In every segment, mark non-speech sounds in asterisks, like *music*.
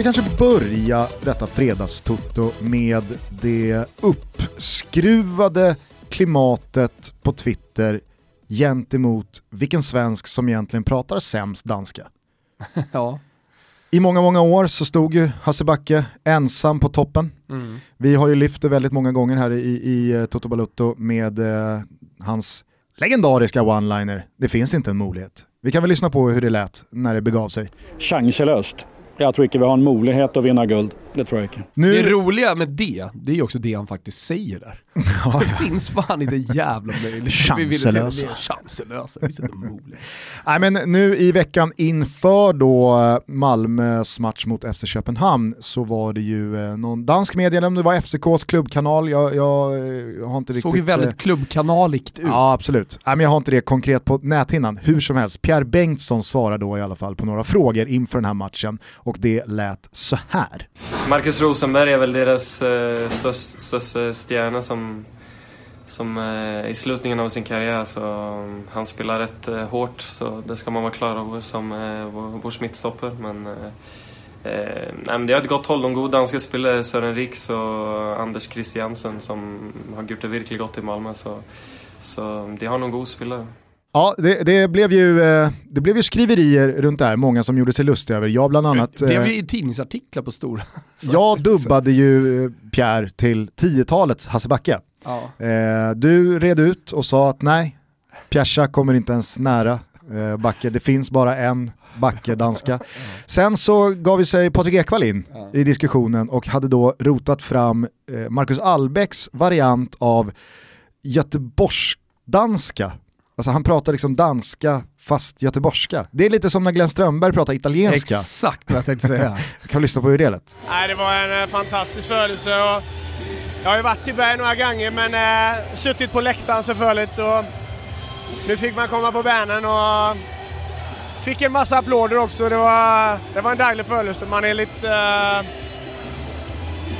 Vi kanske börja detta fredagstutto med det uppskruvade klimatet på Twitter gentemot vilken svensk som egentligen pratar sämst danska? *laughs* ja. I många, många år så stod ju Hasse Backe ensam på toppen. Mm. Vi har ju lyft det väldigt många gånger här i, i eh, Toto Balutto med eh, hans legendariska one-liner. Det finns inte en möjlighet. Vi kan väl lyssna på hur det lät när det begav sig. Chanslöst. Jag tror inte vi har en möjlighet att vinna guld. Det tror jag inte. Nu... Det roliga med det, det är ju också det han faktiskt säger där. Ja, det finns fan inte jävla möjlighet. Chanslösa. Chanslösa, Nej men nu i veckan inför då eh, Malmös match mot FC Köpenhamn så var det ju eh, någon dansk media, om det var FCKs klubbkanal, jag, jag, jag har inte riktigt... Såg ju väldigt klubbkanaligt ut. Ja absolut. Nej, men jag har inte det konkret på näthinnan. Hur som helst, Pierre Bengtsson svarar då i alla fall på några frågor inför den här matchen och det lät så här. Marcus Rosenberg är väl deras eh, största, största stjärna som, som eh, i slutningen av sin karriär så mm, han spelar rätt eh, hårt så det ska man vara klar över som eh, vår, vår smittstopper. Men, eh, eh, nej, det har ett gott håll. De goda danska spelare Sören Riks och Anders Christiansen som har gjort det verkligen gott i Malmö. Så, så de har nog god spelare. Ja, det, det, blev ju, eh, det blev ju skriverier runt det här, många som gjorde sig lustiga över. Jag bland annat... Det blev ju eh, tidningsartiklar på stora. *laughs* Jag dubbade ju eh, Pierre till 10-talets Hasse Backe. Ja. Du red ut och sa att nej, Pjärsa kommer inte ens nära Backe, det finns bara en Backe, danska. *laughs* Sen så gav vi sig Patrik Ekwall in i diskussionen och hade då rotat fram Marcus Albecks variant av Göteborgsdanska Alltså han pratar liksom danska fast göteborgska. Det är lite som när Glenn Strömberg pratar italienska. Exakt vad jag tänkte säga. *laughs* kan vi lyssna på hur det lät? Nej, det var en eh, fantastisk födelse och jag har ju varit i Berg några gånger men äh, suttit på läktaren selvfølgelig och nu fick man komma på bärnen och fick en massa applåder också. Det var, det var en dejlig födelse. Man är lite... Äh,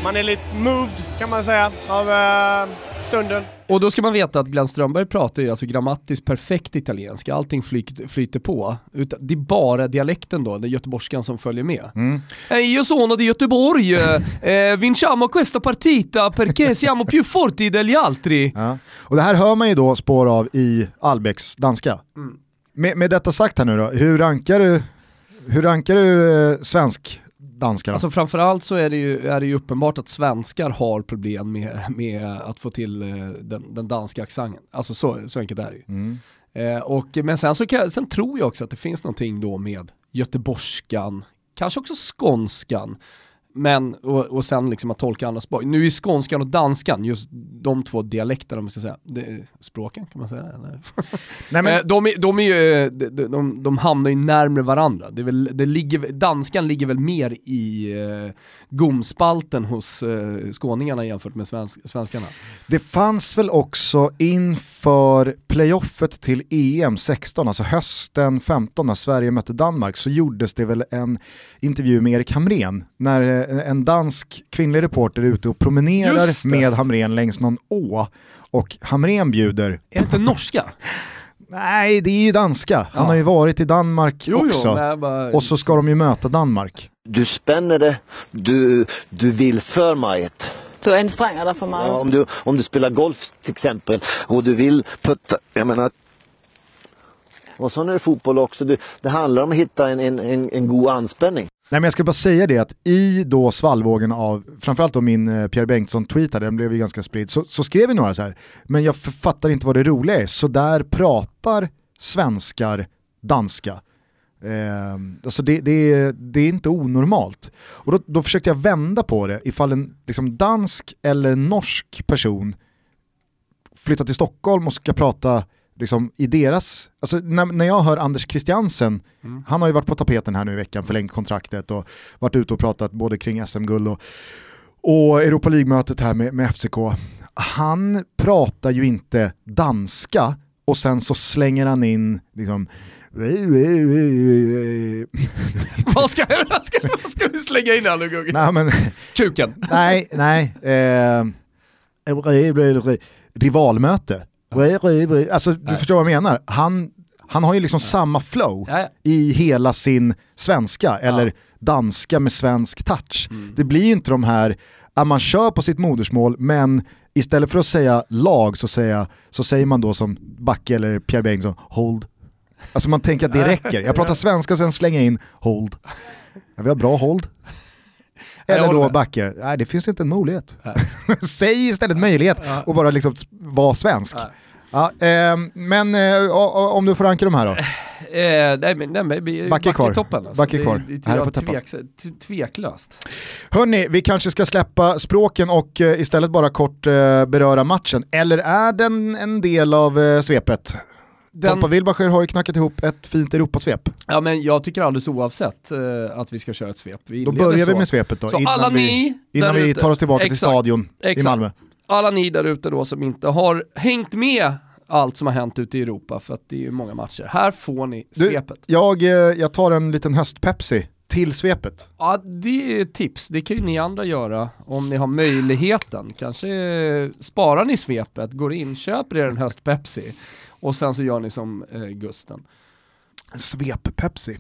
man är lite moved kan man säga av äh, stunden. Och då ska man veta att Glenn Strömberg pratar ju alltså grammatiskt perfekt italienska, allting flyter, flyter på. Det är bara dialekten då, den göteborgskan som följer med. Mm. Io sono di Göteborg, eh, vinciamo questa partita perché siamo più forti degli altri. Ja. Och det här hör man ju då spår av i Albecks danska. Mm. Med, med detta sagt här nu då, hur rankar du, hur rankar du eh, svensk danskarna. Alltså framförallt så är det, ju, är det ju uppenbart att svenskar har problem med, med att få till eh, den, den danska accenten. Alltså så, så enkelt är det ju. Mm. Eh, och, men sen, så kan, sen tror jag också att det finns någonting då med göteborgskan, kanske också skånskan, men, och, och sen liksom att tolka andra språk. Nu är skånskan och danskan, just de två dialekterna, man ska säga, det, språken kan man säga eller? *laughs* Nej, men... Eh, de, är, de, är ju, de, de, de hamnar ju närmare varandra. Det, väl, det ligger, danskan ligger väl mer i uh, gomspalten hos uh, skåningarna jämfört med svensk, svenskarna. Det fanns väl också inför playoffet till EM 16, alltså hösten 15 när Sverige mötte Danmark, så gjordes det väl en intervju med Erik Hamrén när en dansk kvinnlig reporter ute och promenerar med Hamrén längs någon å och Hamrén bjuder... Är det inte norska? Nej, det är ju danska. Han ja. har ju varit i Danmark jo, också. Jo, bara... Och så ska de ju möta Danmark. Du spänner det, du, du vill för mycket. Du anstränger dig för mig. Ja, om, du, om du spelar golf till exempel och du vill putta, jag menar och så är det fotboll också. Du, det handlar om att hitta en, en, en, en god anspänning. Nej men jag ska bara säga det att i då svallvågen av, framförallt då min eh, Pierre Bengtsson-tweet den blev ju ganska spridd, så, så, skrev vi några så här, men jag fattar inte vad det roliga är, så där pratar svenskar danska. Eh, alltså det, det, det, är inte onormalt. Och då, då, försökte jag vända på det, ifall en liksom dansk eller norsk person flyttar till Stockholm och ska prata liksom, i deras, alltså när, när jag hör Anders Christiansen, mm. han har ju varit på tapeten här nu i veckan, förlängt kontraktet och varit ute och pratat både kring SM-guld och, och Europa League-mötet här med, med FCK. Han pratar ju inte danska och sen så slänger han in liksom *laughs* vad, ska, vad, ska, vad ska du slänga in här nu Gugge? Nej, men, Kuken? nej, nej. Eh, *laughs* rivalmöte. Alltså du ja. förstår vad jag menar. Han, Han har ju liksom samma flow Ja, ja. i hela sin svenska, eller danska med svensk touch. Mm. Det blir ju inte de här, att man kör på sitt modersmål men istället för att säga lag så, säga, så säger man då som Backe eller Pierre Bengtsson, hold. Alltså man tänker att det räcker. Jag pratar svenska och sen slänger jag in hold. Ja, vi har bra hold. Eller då. Backe, nej det finns inte en möjlighet. *laughs* Säg istället möjlighet och bara liksom vara svensk. Ja. Ehm, men eh, om du får ranka de här då? Eh, nej, men, nej, men, vi- Backe kvar. toppen alltså. Backe Det- kvar. Det, det, på täppan. tveks, tveklöst. Hörni, vi kanske ska släppa språken och eh, istället bara kort eh, beröra matchen. Eller är den en del av eh, svepet? Den- Tompa Wilbacher har ju knackat ihop ett fint Europasvep. Ja men jag tycker alldeles oavsett eh, att vi ska köra ett svep. Vi Då börjar vi så. med svepet då, Så innan, alla vi, ni innan där vi tar oss tillbaka till Exakt. stadion i Exakt. Malmö. Alla ni där ute då som inte har hängt med allt som har hänt ute i Europa, för att det är ju många matcher. Här får ni Du, svepet. jag, eh, jag tar en liten höstpepsi till svepet. Ja, det är tips. Det kan ju ni andra göra om ni har möjligheten. Kanske sparar ni svepet, går in, köper er en höst-Pepsi och sen så gör ni som eh, Gusten. Svep-pepsi.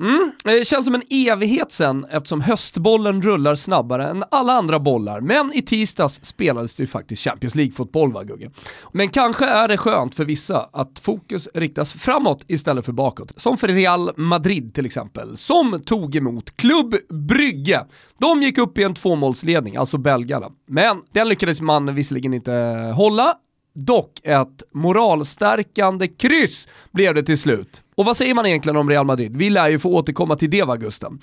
Mm, det känns som en evighet sen eftersom höstbollen rullar snabbare än alla andra bollar. Men i tisdags spelades det ju faktiskt Champions League-fotboll va Gugge? Men kanske är det skönt för vissa att fokus riktas framåt istället för bakåt. Som för Real Madrid till exempel, som tog emot Klubb Brygge. De gick upp i en tvåmålsledning, alltså belgarna. Men den lyckades man visserligen inte hålla, Dock ett moralstärkande kryss blev det till slut. Och vad säger man egentligen om Real Madrid? Vi lär ju få återkomma till det va Gusten?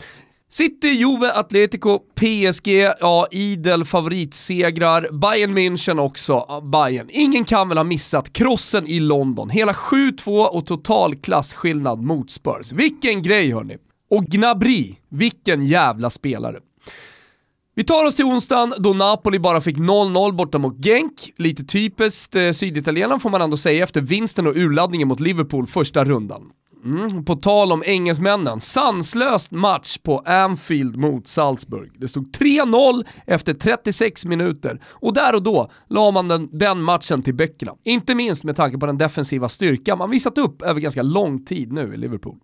City, Juve, Atletico, PSG, ja idel favoritsegrar, Bayern München också, ja, Bayern. Ingen kan väl ha missat krossen i London. Hela 7-2 och total klasskillnad mot Spurs. Vilken grej hörni! Och Gnabry, vilken jävla spelare. Vi tar oss till onsdagen då Napoli bara fick 0-0 borta mot Genk. Lite typiskt eh, syditalienaren får man ändå säga efter vinsten och urladdningen mot Liverpool första rundan. Mm, på tal om engelsmännen, sanslöst match på Anfield mot Salzburg. Det stod 3-0 efter 36 minuter och där och då la man den, den matchen till böckerna. Inte minst med tanke på den defensiva styrka man visat upp över ganska lång tid nu i Liverpool.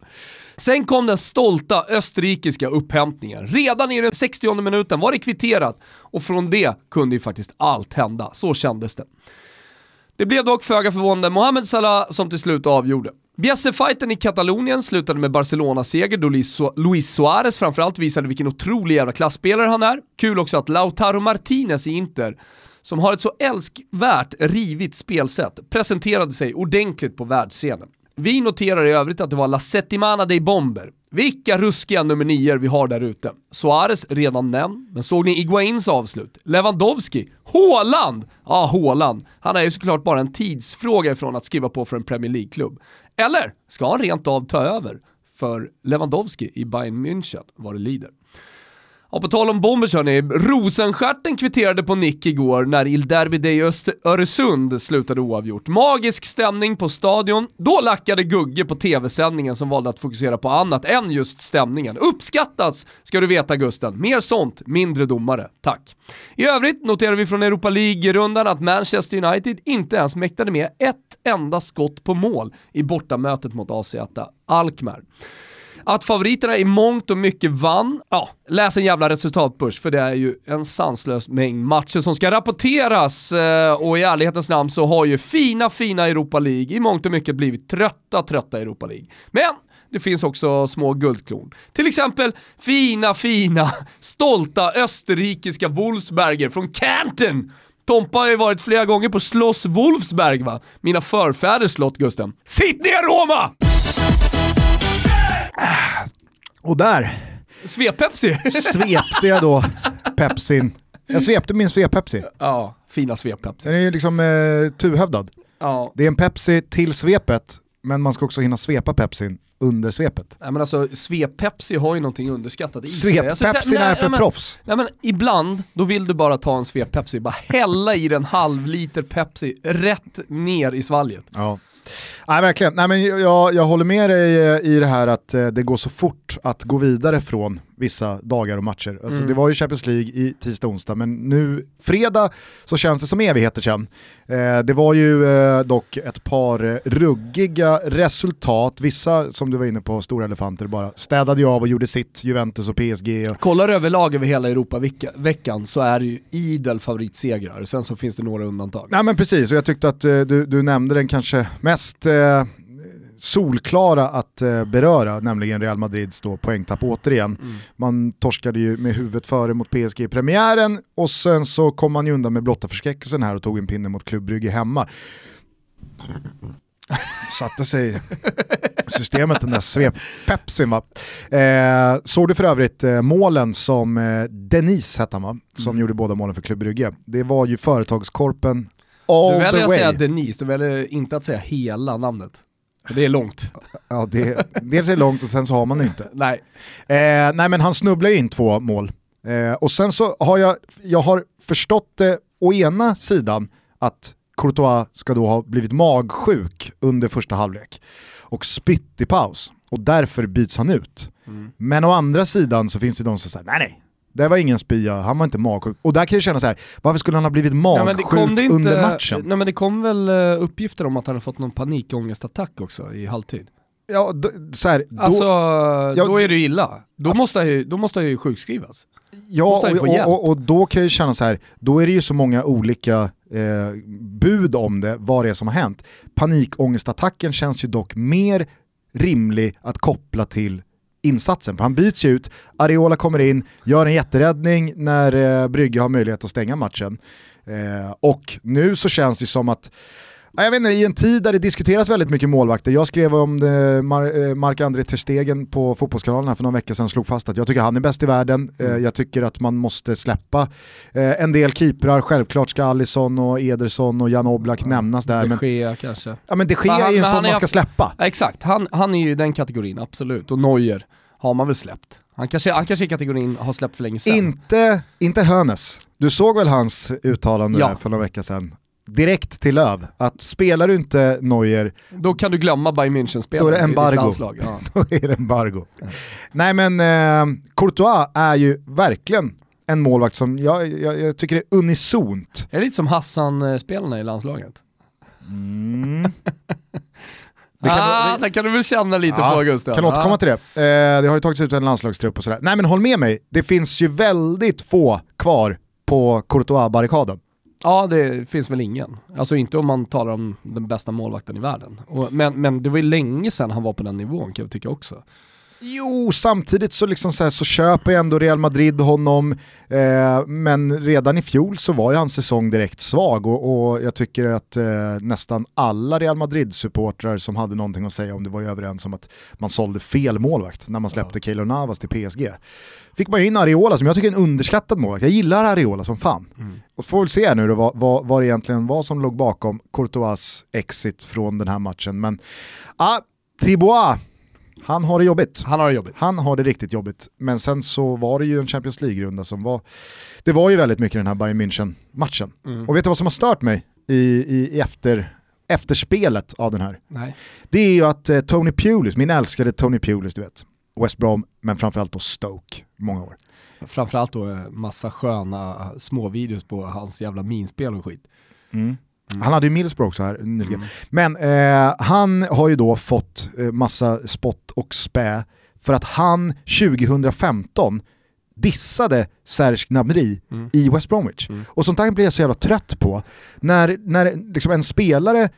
Sen kom den stolta österrikiska upphämtningen. Redan i den 60 minuten var det kvitterat och från det kunde ju faktiskt allt hända. Så kändes det. Det blev dock föga förvånande Mohamed Salah som till slut avgjorde. Bjässe-fighten i Katalonien slutade med Barcelona-seger då Luis Suarez framförallt visade vilken otrolig jävla klassspelare han är. Kul också att Lautaro Martinez i Inter, som har ett så älskvärt rivigt spelsätt, presenterade sig ordentligt på världsscenen. Vi noterar i övrigt att det var La Settimana dei Bomber. Vilka ruskiga nummer nior vi har där ute. Suarez redan nämnd, men såg ni Iguains avslut? Lewandowski? Haaland? Ja, Haaland. Han är ju såklart bara en tidsfråga ifrån att skriva på för en Premier League-klubb. Eller ska han rent av ta över för Lewandowski i Bayern München vad det lider? Och på tal om bombers hörni, Rosenstjärten kvitterade på nick igår när Il Derby dei Öresund slutade oavgjort. Magisk stämning på stadion. Då lackade Gugge på tv-sändningen som valde att fokusera på annat än just stämningen. Uppskattas, ska du veta Gusten. Mer sånt, mindre domare. Tack. I övrigt noterar vi från Europa League-rundan att Manchester United inte ens mäktade med ett enda skott på mål i bortamötet mot AZ Alkmaar. Att favoriterna i mångt och mycket vann, ja, läs en jävla resultatbörs för det är ju en sanslös mängd matcher som ska rapporteras eh, och i ärlighetens namn så har ju fina, fina Europa League i mångt och mycket blivit trötta, trötta Europa League. Men det finns också små guldklon. Till exempel fina, fina, stolta österrikiska Wolfsberger från Canton. Tompa har ju varit flera gånger på Schloss Wolfsberg va? Mina förfäders slott Gusten. Sitt ner Roma! Och där Svepepsi! svepte jag då Pepsin. Jag svepte min svep-Pepsi. ja, fina svepepsi. Den är ju liksom eh, tuhövdad. Ja, Det är en Pepsi till svepet, men man ska också hinna svepa Pepsin under svepet. nej, men alltså svep-Pepsi har ju någonting underskattat i sig. Alltså, Svep-Pepsin nej, är för nej, proffs. Nej men ibland, då vill du bara ta en svep-Pepsi, bara hälla i den halv liter Pepsi rätt ner i svalget. Ja. Nej, verkligen. Nej, men jag, jag håller med dig eh, i det här att eh, det går så fort att gå vidare från vissa dagar och matcher. Alltså, Mm. Det var ju Champions League i tisdag och onsdag, men nu fredag så känns det som evigheter sedan. Eh, det var ju eh, dock ett par ruggiga resultat, vissa som du var inne på, stora elefanter bara städade ju av och gjorde sitt, Juventus och PSG. Och, Kollar överlag över hela Europa-veckan så är det ju idel favoritsegrar, sen så finns det några undantag. Nej men precis, och jag tyckte att eh, du, du nämnde den kanske mest eh, solklara att eh, beröra, nämligen Real Madrids då poängtapp återigen. Mm. Man torskade ju med huvudet före mot PSG i premiären och sen så kom man ju undan med blotta förskräckelsen här och tog en pinne mot Club Brygge hemma. *laughs* Satte sig systemet den där svep-pepsin va. Eh, såg du för övrigt eh, målen som eh, Denise hette han va? Som gjorde båda målen för Club Brygge. Det var ju företagskorpen all Du the väljer att way. säga Denise, du väljer inte att säga hela namnet. Det är långt. Ja, det, dels är det långt och sen så har man det inte. Nej. Eh, nej men han snubblar in två mål. Eh, och sen så har jag, jag har förstått det å ena sidan att Courtois ska då ha blivit magsjuk under första halvlek och spytt i paus och därför byts han ut. Mm. Men å andra sidan så finns det de som säger nej nej, det var ingen spya, han var inte magsjuk. Och där kan jag känna så här, varför skulle han ha blivit Nej, magsjuk men det kom det inte, under matchen? Nej men det kom väl eh, uppgifter om att han hade fått någon panikångestattack också i halvtid. Ja, d- så här, då, Alltså, Ja, då är det illa. Då måste han ju, då måste han ju sjukskrivas. Ja, och, och, och, och då kan jag känna så här, då är det ju så många olika eh, bud om det, vad det är som har hänt. Panikångestattacken känns ju dock mer rimlig att koppla till insatsen. För han byts ju ut, Areola kommer in, gör en jätteräddning när eh, Brygge har möjlighet att stänga matchen. Eh, och nu så känns det som att jag vet inte, i en tid där det diskuteras väldigt mycket målvakter, jag skrev om det, Mar- eh, Marc-André Ter Stegen på Fotbollskanalen här för några veckor sedan, slog fast att jag tycker han är bäst i världen, Eh, jag tycker att man måste släppa eh, en del keeprar, självklart ska Alisson och Ederson och Jan Oblak nämnas där, De men, Gea kanske. ja, men det sker Men han- ju en sån är man ska släppa. Ja, exakt, han, han är ju i den kategorin, absolut. Och Neuer har man väl släppt. Han kanske, han kanske i kategorin har släppt för länge sedan. Inte, inte Hönes, du såg väl hans uttalande Ja. för några veckor sedan? Direkt till Löv, att spelar du inte Neuer Då kan du glömma Bayern München-spelare Då är det embargo. Ja. *laughs* då är det embargo. Nej men eh, Courtois är ju verkligen en målvakt som jag, jag, jag tycker är unisont. Är det lite som Hassan-spelarna i landslaget? *laughs* Det kan- ah, det- det kan du väl känna lite Ja, på Gustav? Kan återkomma till det. Eh, det har ju tagits ut en landslagstrupp och sådär. Nej men håll med mig, det finns ju väldigt få kvar på Courtois-barrikaden. Ja, det finns väl ingen. Alltså inte om man talar om den bästa målvakten i världen. Och, men, men det var ju länge sedan han var på den nivån kan jag tycka också. Jo, samtidigt så, liksom så, här, så köper ändå Real Madrid honom, eh, men redan i fjol så var ju hans säsong direkt svag och, och jag tycker att eh, nästan alla Real Madrid-supportrar som hade någonting att säga om det var ju överens om att man sålde fel målvakt när man släppte ja. Keylor Navas till PSG. Fick man ju in Areola som jag tycker är en underskattad målvakt, jag gillar Areola som fan. Mm. Och får väl se nu då vad, vad, vad det egentligen var som låg bakom Courtois exit från den här matchen. Men ah, Thibaut han har det jobbigt. Han har det jobbigt. Han har det riktigt jobbigt. Men sen så var det ju en Champions League-runda som var... Det var ju väldigt mycket den här Bayern München-matchen. Mm. Och vet du vad som har stört mig i, i, i efter, efterspelet av den här? Nej. Det är ju att eh, Tony Pulis, min älskade Tony Pulis, du vet. West Brom, men framförallt då Stoke, många år. Framförallt då massa sköna småvideos på hans jävla minspel och skit. Mm. Mm. Han hade ju Middlesbrough också här nyligen. Mm. Men eh, han har ju då fått eh, massa spott och spä för att han 2015 dissade Serge Gnabry mm. i West Bromwich. Och sånt där blir jag så jävla trött på. När, när liksom en spelare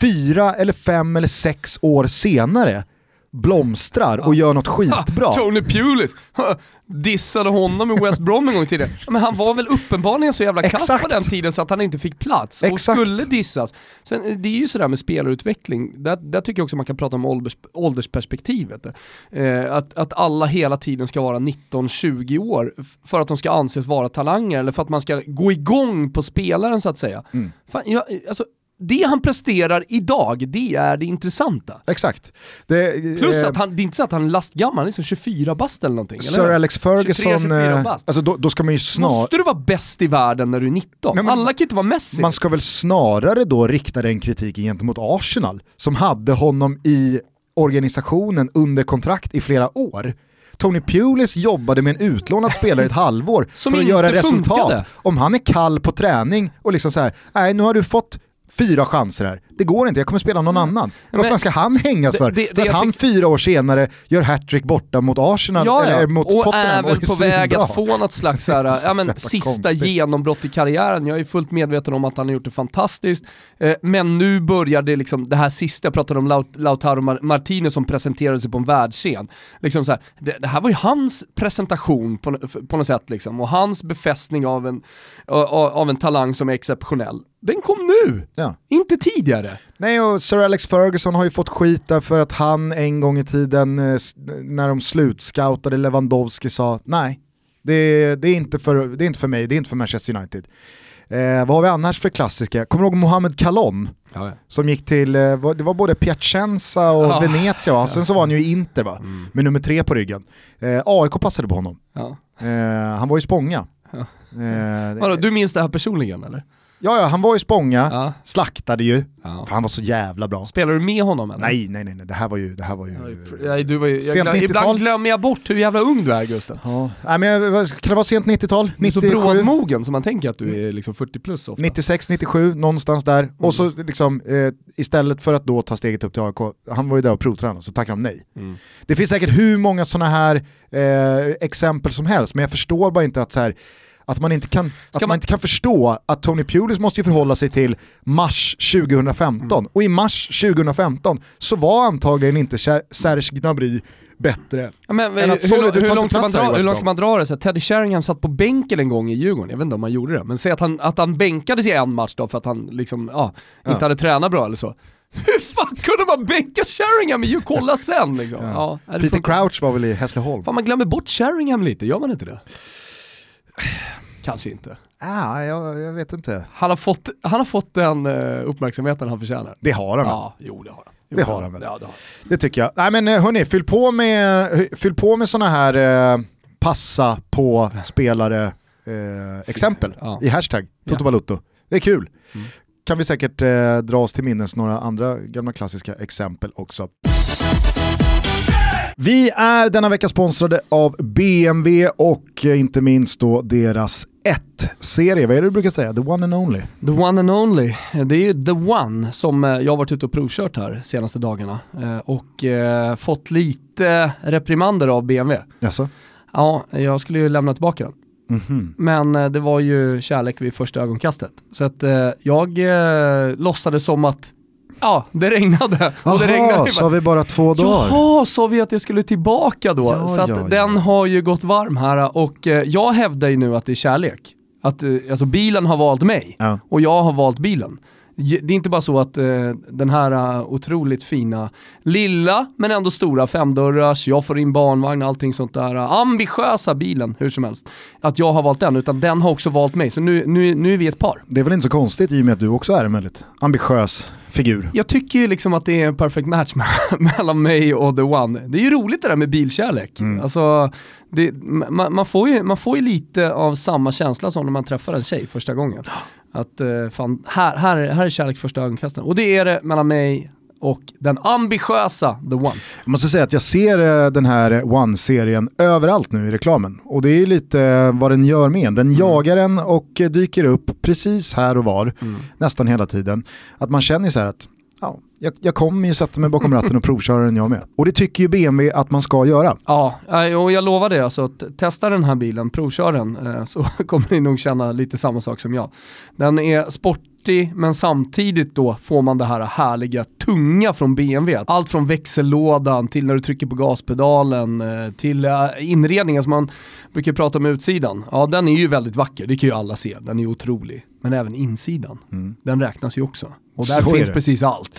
fyra eller fem eller sex år senare blomstrar och gör något skitbra. Ha, *laughs* Tony Pulis *laughs* dissade honom i West Brom en gång tidigare. Men han var väl uppenbarligen så jävla kass på den tiden så att han inte fick plats och Exakt. skulle dissas. Sen, det är ju sådär med spelarutveckling, där, där tycker jag också man kan prata om ålders, åldersperspektivet. Eh, att, att alla hela tiden ska vara 19-20 år för att de ska anses vara talanger eller för att man ska gå igång på spelaren så att säga. Mm. Fan, jag, alltså, det han presterar idag, det är det intressanta. Exakt. Det, Plus att han, det är inte så att han är lastgammal, han är liksom 24 bast eller någonting. Sir eller? Alex Ferguson, 23, alltså då, då, ska man ju snarare... Måste du vara bäst i världen när du är 19? Nej, Alla kan inte vara Messi. Man ska väl snarare då rikta den kritiken gentemot Arsenal, som hade honom i organisationen under kontrakt i flera år. Tony Pulis jobbade med en utlånad spelare i ett halvår *laughs* för att göra resultat. funkade. Om han är kall på träning och liksom så här, nej nu har du fått fyra chanser här. Det går inte, jag kommer spela någon annan. Vad Men- fan ska han hängas för? det- för det att jag han fyra år senare gör hattrick borta mot Arsenal, Ja, eller mot och Tottenham är väl på väg att få något slags här, *laughs* ja, men, sista konstigt. genombrott i karriären. Jag är fullt medveten om att han har gjort det fantastiskt. Eh, men nu börjar det liksom, det här sista, jag pratade om Laut- Lautaro Mar- Martinez som presenterade sig på en världsscen. Liksom så här, det, det här var ju hans presentation på, på något sätt liksom, och hans befästning av en, av, av en talang som är exceptionell. Den kom nu, Ja. inte tidigare. Nej, och Sir Alex Ferguson har ju fått skit för att han en gång i tiden eh, när de slutscoutade Lewandowski sa nej, det, det, är inte för, det är inte för mig, det är inte för Manchester United. Eh, vad har vi annars för klassiska? Kommer du ihåg Mohamed Kalon? Som gick till, eh, det var både Piacenza och Ja. Venezia, och sen så var han ju i Inter va? Med nummer tre på ryggen. Eh, AIK passade på honom. Ja. Eh, han var i Spånga. Ja. Eh, Vadå, du minns det här personligen eller? Ja, ja, han var i Spånga, Ja. slaktade ju, Ja. för han var så jävla bra. Spelar du med honom eller? Nej, nej, nej, nej, det här var ju... Det här var ju Ja, du var ju, Sent glöm, 90-tal. ibland glömmer jag bort hur jävla ung du är Gusten. Ja, nej, men jag- kan det vara sent 90-tal? Du är så 97, brådmogen som man tänker att du är liksom 40 plus ofta. 96, 97, någonstans där. Mm. Och så liksom, eh, istället för att då ta steget upp till AIK, han var ju där och provtränade, så tackade de nej. Mm. Det finns säkert hur många sådana här eh, exempel som helst, men jag förstår bara inte att så här, att man inte, kan, att man... man- inte kan förstå att Tony Pulis måste ju förhålla sig till mars 2015. Mm. Och i mars 2015 så var antagligen inte Ser- Serge Gnabry bättre. Ja, men, Än att, hur, sorry, hur, hur, långt ska man dra, hur långt ska man dra det? Så Teddy Sheringham satt på bänken en gång i Djurgården, jag vet inte om han gjorde det, men säg att han, att han bänkades i en match då för att han liksom, ja, inte Ja. hade tränat bra eller så. Hur fan kunde man bänka Sheringham i kolla sen liksom? Ja. Peter Crouch var väl i Hässleholm? Fan man glömmer bort Sheringham lite, gör man inte det? Kanske inte. Ah, jag, jag vet inte. Han har fått, han har fått den uh, uppmärksamheten han förtjänar. Det har han? Ja, jo det har han. Jo, Det har han väl. Ja, det har. Det tycker jag. Nej men eh, hörni, fyll på med, fyll på med sådana här eh, passa på spelare eh, exempel Ja. i hashtag Toto Balutto. Det är kul. Kan vi säkert eh, dra oss till minnes några andra gamla klassiska exempel också. Vi är denna vecka sponsrade av BMW och eh, inte minst då deras 1-serie. Vad är det du brukar säga? The one and only. The one and only. Det är ju the one som eh, jag har varit ute och provkört här senaste dagarna eh, och eh, fått lite reprimander av BMW. Jaså? Ja, jag skulle ju lämna tillbaka den. Mhm. Men eh, det var ju kärlek vid första ögonkastet. Så att eh, jag eh, låtsades som att ja, det regnade. och det regnade Jaha, har vi bara två dagar. Jaha, sa vi att jag skulle tillbaka då? Ja, så att ja, ja. den har ju gått varm här och eh, jag hävdar ju nu att det är kärlek. Att eh, alltså bilen har valt mig och jag har valt bilen. Det är inte bara så att eh, den här eh, otroligt fina, lilla men ändå stora femdörrars, jag får in barnvagn och allting sånt där, eh, ambitiösa bilen hur som helst. Att jag har valt den, utan den har också valt mig. Så nu, nu, nu är vi ett par. Det är väl inte så konstigt i och med att du också är en väldigt ambitiös figur. Jag tycker ju liksom att det är en perfect match *laughs* mellan mig och the one. Det är ju roligt det där med bilkärlek. Alltså, det, man, man, får ju, man får ju lite av samma känsla som när man träffar en tjej första gången. Att eh, fan, här, här, är- här är kärlek första ögonkastet. Och det är det mellan mig och den ambitiösa the one. Jag måste säga att jag ser eh, den här One-serien överallt nu i reklamen. Och det är lite eh, vad den gör med en. Den jagar en och dyker upp precis här och var, nästan hela tiden. Att man känner så här att ja, jag, jag kommer ju sätta mig bakom ratten och provköra den jag med. Och det tycker ju BMW att man ska göra. Ja, och jag lovar det alltså. att Testa den här bilen, provkör den, eh, så *laughs* kommer ni nog känna lite samma sak som jag. Den är sportig, men samtidigt då får man det här härliga tunga från BMW. Allt från växellådan till när du trycker på gaspedalen, eh, till eh, inredningen som man brukar prata om utsidan. Ja, den är ju väldigt vacker, det kan ju alla se. Den är otrolig. Men även insidan, den räknas ju också. Och där Så finns precis allt.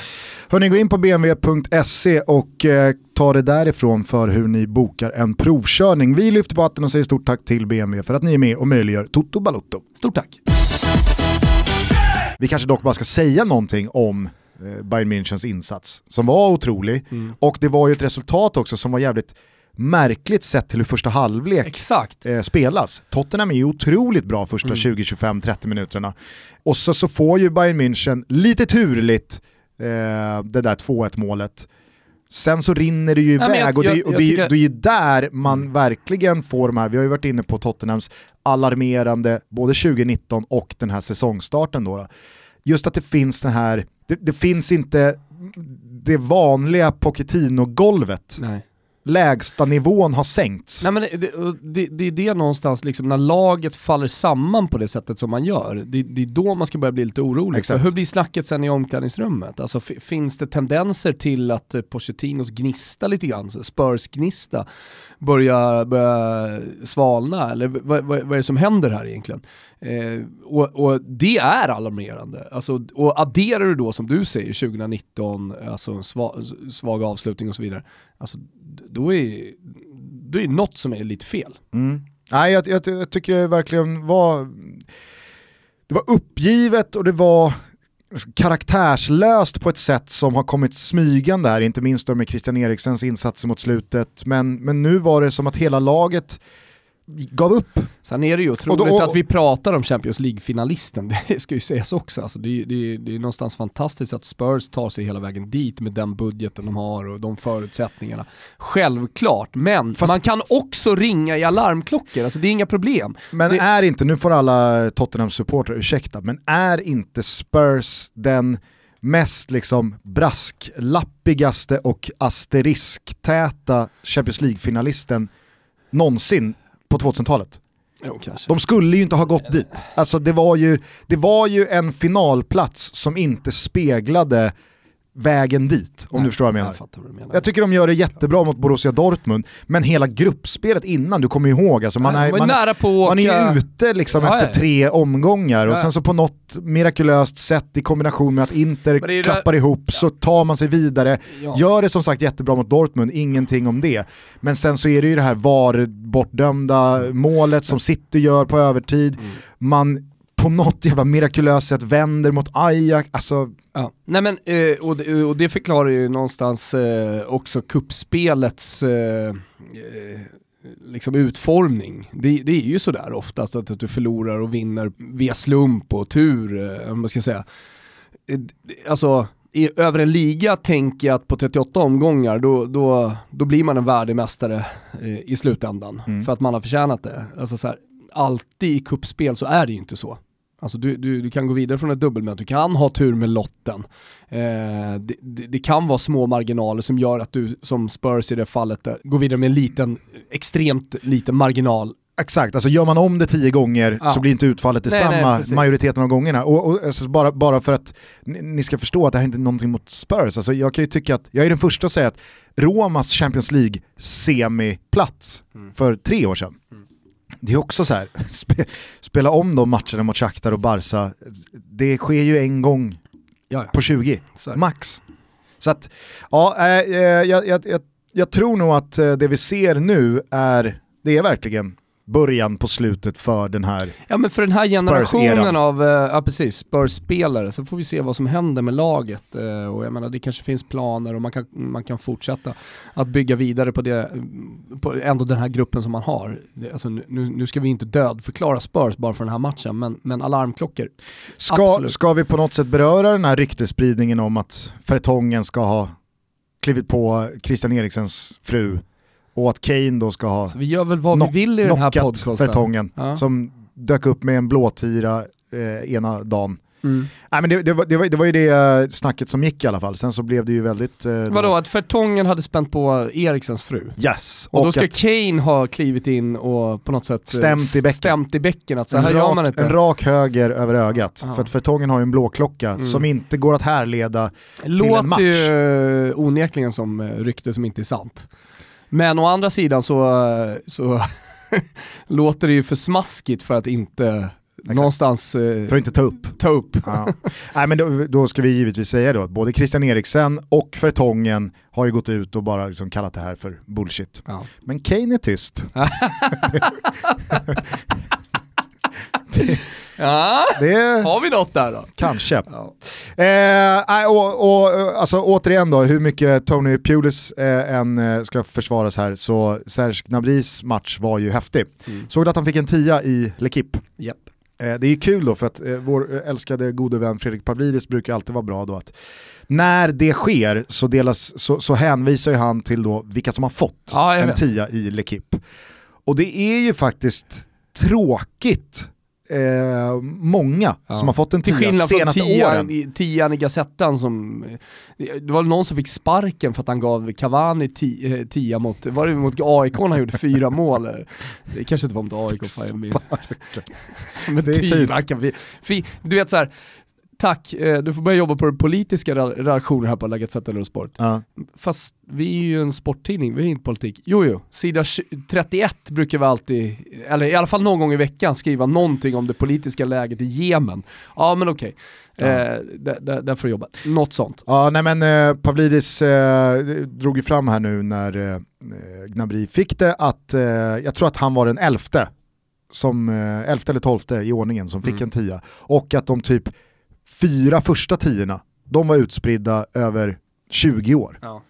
Hörni, gå in på bmw.se och eh, ta det därifrån för hur ni bokar en provkörning. Vi lyfter på hatten och säger stort tack till BMW för att ni är med och möjliggör Toto Balotto. Stort tack. Vi kanske dock bara ska säga någonting om eh, Bayern Münchens insats som var otrolig och det var ju ett resultat också som var jävligt märkligt sett till hur första halvlek eh, spelas. Tottenham är ju otroligt bra första 20-25-30 minuterna. Och så, så får ju Bayern München lite turligt eh, det där 2-1 målet Sen så rinner det ju Nej, iväg jag- och, det, jag- och jag det, tycker- det är ju där man verkligen får de här, vi har ju varit inne på Tottenhams alarmerande både 2019 och den här säsongstarten då. då. Just att det finns den här, det, det finns inte det vanliga Pochettino-golvet. Nej. Lägsta nivån har sänkts. Nej men det, det, det är det någonstans, liksom, när laget faller samman på det sättet som man gör, det, det är då man ska börja bli lite orolig. Exakt. För hur blir snacket sen i omklädningsrummet? Alltså, fi- finns det tendenser till att eh, Pochettinos gnista lite grann, så Spurs gnista, börjar, börjar svalna? Eller vad, vad, vad är det som händer här egentligen? Eh, och, och det är alarmerande. Alltså, och adderar du då som du säger 2019, alltså en svag, svag avslutning och så vidare, alltså, då är då är det något som är lite fel. Mm. Nej, jag, jag, jag tycker det verkligen var, det var uppgivet och det var karaktärslöst på ett sätt som har kommit smygande här, inte minst då med Christian Eriksens insatser mot slutet. Men, men nu var det som att hela laget gav upp. Sen är det ju otroligt Och då- och- att vi pratar om Champions League-finalisten, *laughs* det ska ju sägas också. Alltså det, är- det, det är någonstans fantastiskt att Spurs tar sig hela vägen dit med den budgeten de har och de förutsättningarna. Självklart, men Fast- man kan också ringa i alarmklockor, alltså det är inga problem. Men Det- är inte, nu får alla Tottenham-supportrar ursäkta, men är inte Spurs den mest liksom brasklappigaste och asteriskt-täta Champions League-finalisten någonsin på 2000-talet? Jo. De skulle ju inte ha gått dit. Alltså det var ju, det var ju en finalplats som inte speglade vägen dit, om Nej, du förstår vad jag menar. Jag fattar vad du menar. Jag tycker de gör det jättebra mot Borussia Dortmund, men hela gruppspelet innan, du kommer ihåg, alltså man, Nej, är, man, nära på man är åka- ute liksom Ja, efter ja. tre omgångar och Ja. sen så på något mirakulöst sätt i kombination med att Inter Men det är klappar ihop så tar man sig vidare. Ja. Gör det som sagt jättebra mot Dortmund, ingenting om det. Men sen så är det ju det här VAR-bortdömda målet som City gör på övertid. Mm. Man på något jävla mirakulöst sätt vänder mot Ajax, alltså Ja. Nej men, eh, och, det, och det förklarar ju någonstans eh, också kuppspelets eh, eh, liksom utformning. Det, det är ju sådär oftast att, att du förlorar och vinner via slump och tur, eh, om man ska säga. Eh, Alltså, i, över en liga tänker jag att på 38 omgångar då, då, då blir man en värdig mästare eh, i slutändan. Mm. För att man har förtjänat det. Alltså så här, alltid i kuppspel så är det ju inte så. Alltså du, du, du kan gå vidare från ett dubbelmöte, du kan ha tur med lotten. Eh, det, det, det kan vara små marginaler som gör att du som Spurs i det fallet eh, går vidare med en liten, extremt liten marginal. Exakt, alltså gör man om det tio gånger Ja. så blir inte utfallet Nej, nej, detsamma majoriteten av gångerna. Och, och alltså, bara, bara för att ni, ska förstå att det här inte är någonting mot Spurs, alltså, jag kan ju tycka att, jag är den första att säga att Romas Champions League semiplats Mm. för tre år sedan, det är också så här, *laughs* spe, spela om de matcherna mot Shakhtar och Barca, det sker ju en gång Ja, på 20, så är det. max. Så att, ja, eh, jag, jag, jag, jag tror nog att eh, det vi ser nu är, det är verkligen början på slutet för den här. Ja men för den här generationen av, eh, ja precis, Spurs-spelare så får vi se vad som händer med laget. eh, Och jag menar det kanske finns planer och man kan, man kan fortsätta att bygga vidare på det, på ändå den här gruppen som man har. Alltså, nu, nu ska vi inte dödförklara Spurs bara för den här matchen, men, men alarmklockor. Ska, Absolut. ska vi på något sätt beröra den här ryktespridningen om att Fertongen ska ha klivit på Christian Eriksens fru och att Kane då ska ha Så vi gör väl vad Knock- vi vill i den här podcasten. Fertongen Ja. som dök upp med en blåtira eh, ena dagen. Mm. Nej, men det, det, var, det, var, det var ju det eh, snacket som gick i alla fall, sen så blev det ju väldigt... Eh, Vadå, att Fertongen hade spänt på Eriksens fru? Yes, Och, då ska att Kane ha klivit in och på något sätt eh, Stämt i bäcken. stämt i bäcken att så här en, gör rak, man inte. en rak höger över ögat. Ja. För att Fertongen har ju en blåklocka Mm. som inte går att härleda en Låter match. ju eh, onekligen som rykte som inte är sant. Men å andra sidan så, eh, så *laughs* låter det ju för smaskigt för att inte någonstans eh, För att inte ta upp. ta upp. Ja. Nej, men då, då ska vi givetvis säga då att både Christian Eriksen och Fertongen har ju gått ut och bara liksom kallat det här för bullshit. Ja. Men Kane är tyst. *laughs* *laughs* Ja, Det har vi något där då? kanske. Ja. Eh, och, och, eh, alltså, återigen då, hur mycket Tony Pulis eh, än eh, ska försvaras här, så Serge Gnabrys match var ju häftig. Mm. Såg du att han fick en tia i L'Equipe? Japp. Eh, det är kul då för att eh, vår älskade gode vän Fredrik Pavlidis brukar alltid vara bra då att när det sker så, delas, så, så hänvisar ju han till då vilka som har fått Ja, en tia i L'Equipe. Och det är ju faktiskt tråkigt eh, många Ja. som har fått en Till tia skillnad från senaste tian, åren. i- tian i Gazettan som, det var någon som fick sparken för att han gav Cavani eh, tia mot, var det mot AIK han gjorde fyra *laughs* mål? Det kanske inte var mot AIK. *laughs* Men Det är fint. kan Du vet så här. Tack, eh, du får börja jobba på den politiska re- redaktionen här på La Gazzetta dello Sport. Ja. Fast vi är ju en sporttidning, vi är inte politik. Jo jo, sida 20 31 brukar vi alltid, eller i alla fall någon gång i veckan skriva någonting om det politiska läget i Jemen. Ja men okej, Ja. eh, där, där, där får du jobba. Något sånt. Ja, nej men eh, Pavlidis eh, drog ju fram här nu när eh, Gnabry fick det att, eh, jag tror att han var den elfte, som, eh, elfte eller tolfte i ordningen som fick Mm. en tia. Och att de typ fyra första tiorna, de var utspridda över 20 år. Ja.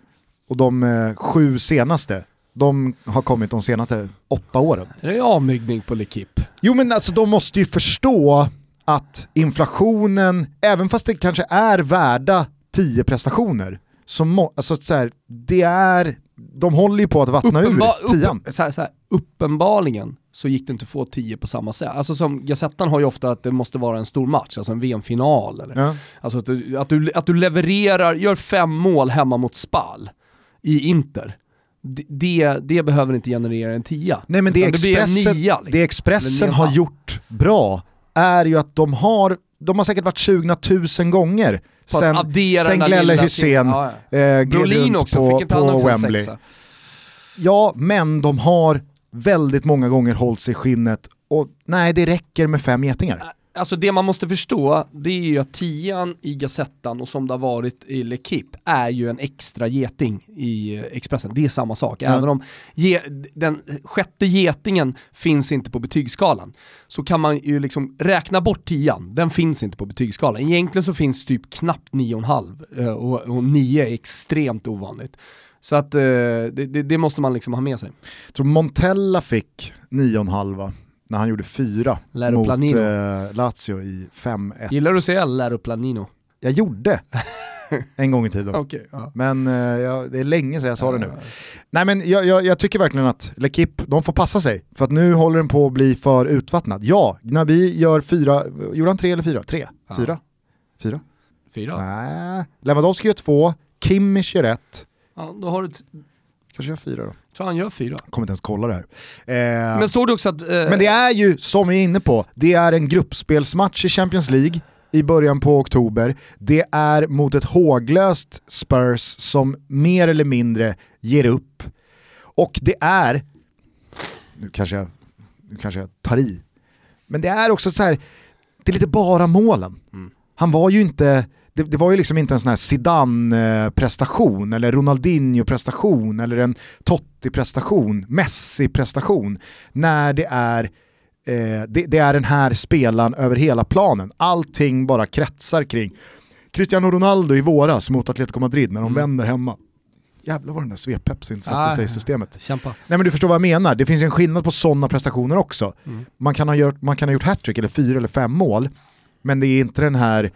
Och de eh, sju senaste, de har kommit de senaste åtta åren. Det är avmyggning på L'Equipe. Jo men alltså de måste ju förstå att inflationen, även fast det kanske är värda 10 prestationer, så må, alltså så här, det är, de håller ju på att vattna Uppenba- ur tian. upp, så här, så här, uppenbarligen så gick det inte att få 10 på samma sätt. Alltså som Gazettan har ju ofta att det måste vara en stor match, alltså en VM-final. Eller. Ja. Alltså att du, att, du, att du levererar, gör fem mål hemma mot Spal i Inter. Det, det, det behöver inte generera en tia. Nej men det Expressen, nia, liksom. det Expressen har gjort bra är ju att de har, de har säkert varit sugna tusen gånger På sen, sen Glelle Hysén till- ja, ja. eh, Brolin också, på, fick på Wembley. sexa? Ja, men de har väldigt många gånger hållit sig i skinnet och nej, det räcker med fem getingar. Alltså det man måste förstå, det är ju att tian i Gazettan och som det har varit i L'Equipe är ju en extra geting i eh, Expressen. Det är samma sak. Ja. Även om ge, den sjätte getingen finns inte på betygsskalan så kan man ju liksom räkna bort tian. Den finns inte på betygsskalan. Egentligen så finns typ knappt 9,5 eh, och, och 9 är extremt ovanligt. Så att eh, det, det, det måste man liksom ha med sig. Jag tror Montella fick 9,5 när han gjorde fyra mot eh, Lazio i 5-1. Gillar du att säga Lero Planino? Jag gjorde *laughs* en gång i tiden. Okej. ja. Men eh, ja, det är länge sedan jag sa det nu. Nej men jag, jag, jag tycker verkligen att L'Equipe, de får passa sig. För att nu håller den på att bli för utvattnad. Ja, Gnabry gör fyra, gjorde han tre eller fyra? Tre? Ja. Fyra? Fyra? Fyra? Nej, Lewandowski gör två, Kimmich gör ett, Ja, då har du, kanske gör fyra då. tror han gör fyra. Kommer inte ens kolla det här. Eh, Men såg du också att... eh, Men det är ju, som vi är inne på, det är en gruppspelsmatch i Champions League i början på oktober. Det är mot ett håglöst Spurs som mer eller mindre ger upp. Och det är, nu kanske jag, nu kanske jag tar i, men det är också så här, det är lite bara målen. Mm. Han var ju inte, det, det var ju liksom inte en sån här Zidane-prestation eller Ronaldinho-prestation eller en Totti-prestation, Messi-prestation när det är eh, det, det är den här spelaren över hela planen. Allting bara kretsar kring Cristiano Ronaldo i våras mot Atletico Madrid när de Mm. vänder hemma. Jävlar vad den där svepepsin satte Ah. sig i systemet. Kämpa. Nej men du förstår vad jag menar, det finns en skillnad på sådana prestationer också. Mm. Man, kan ha gjort, man kan ha gjort hattrick eller fyra eller fem mål, men det är inte den här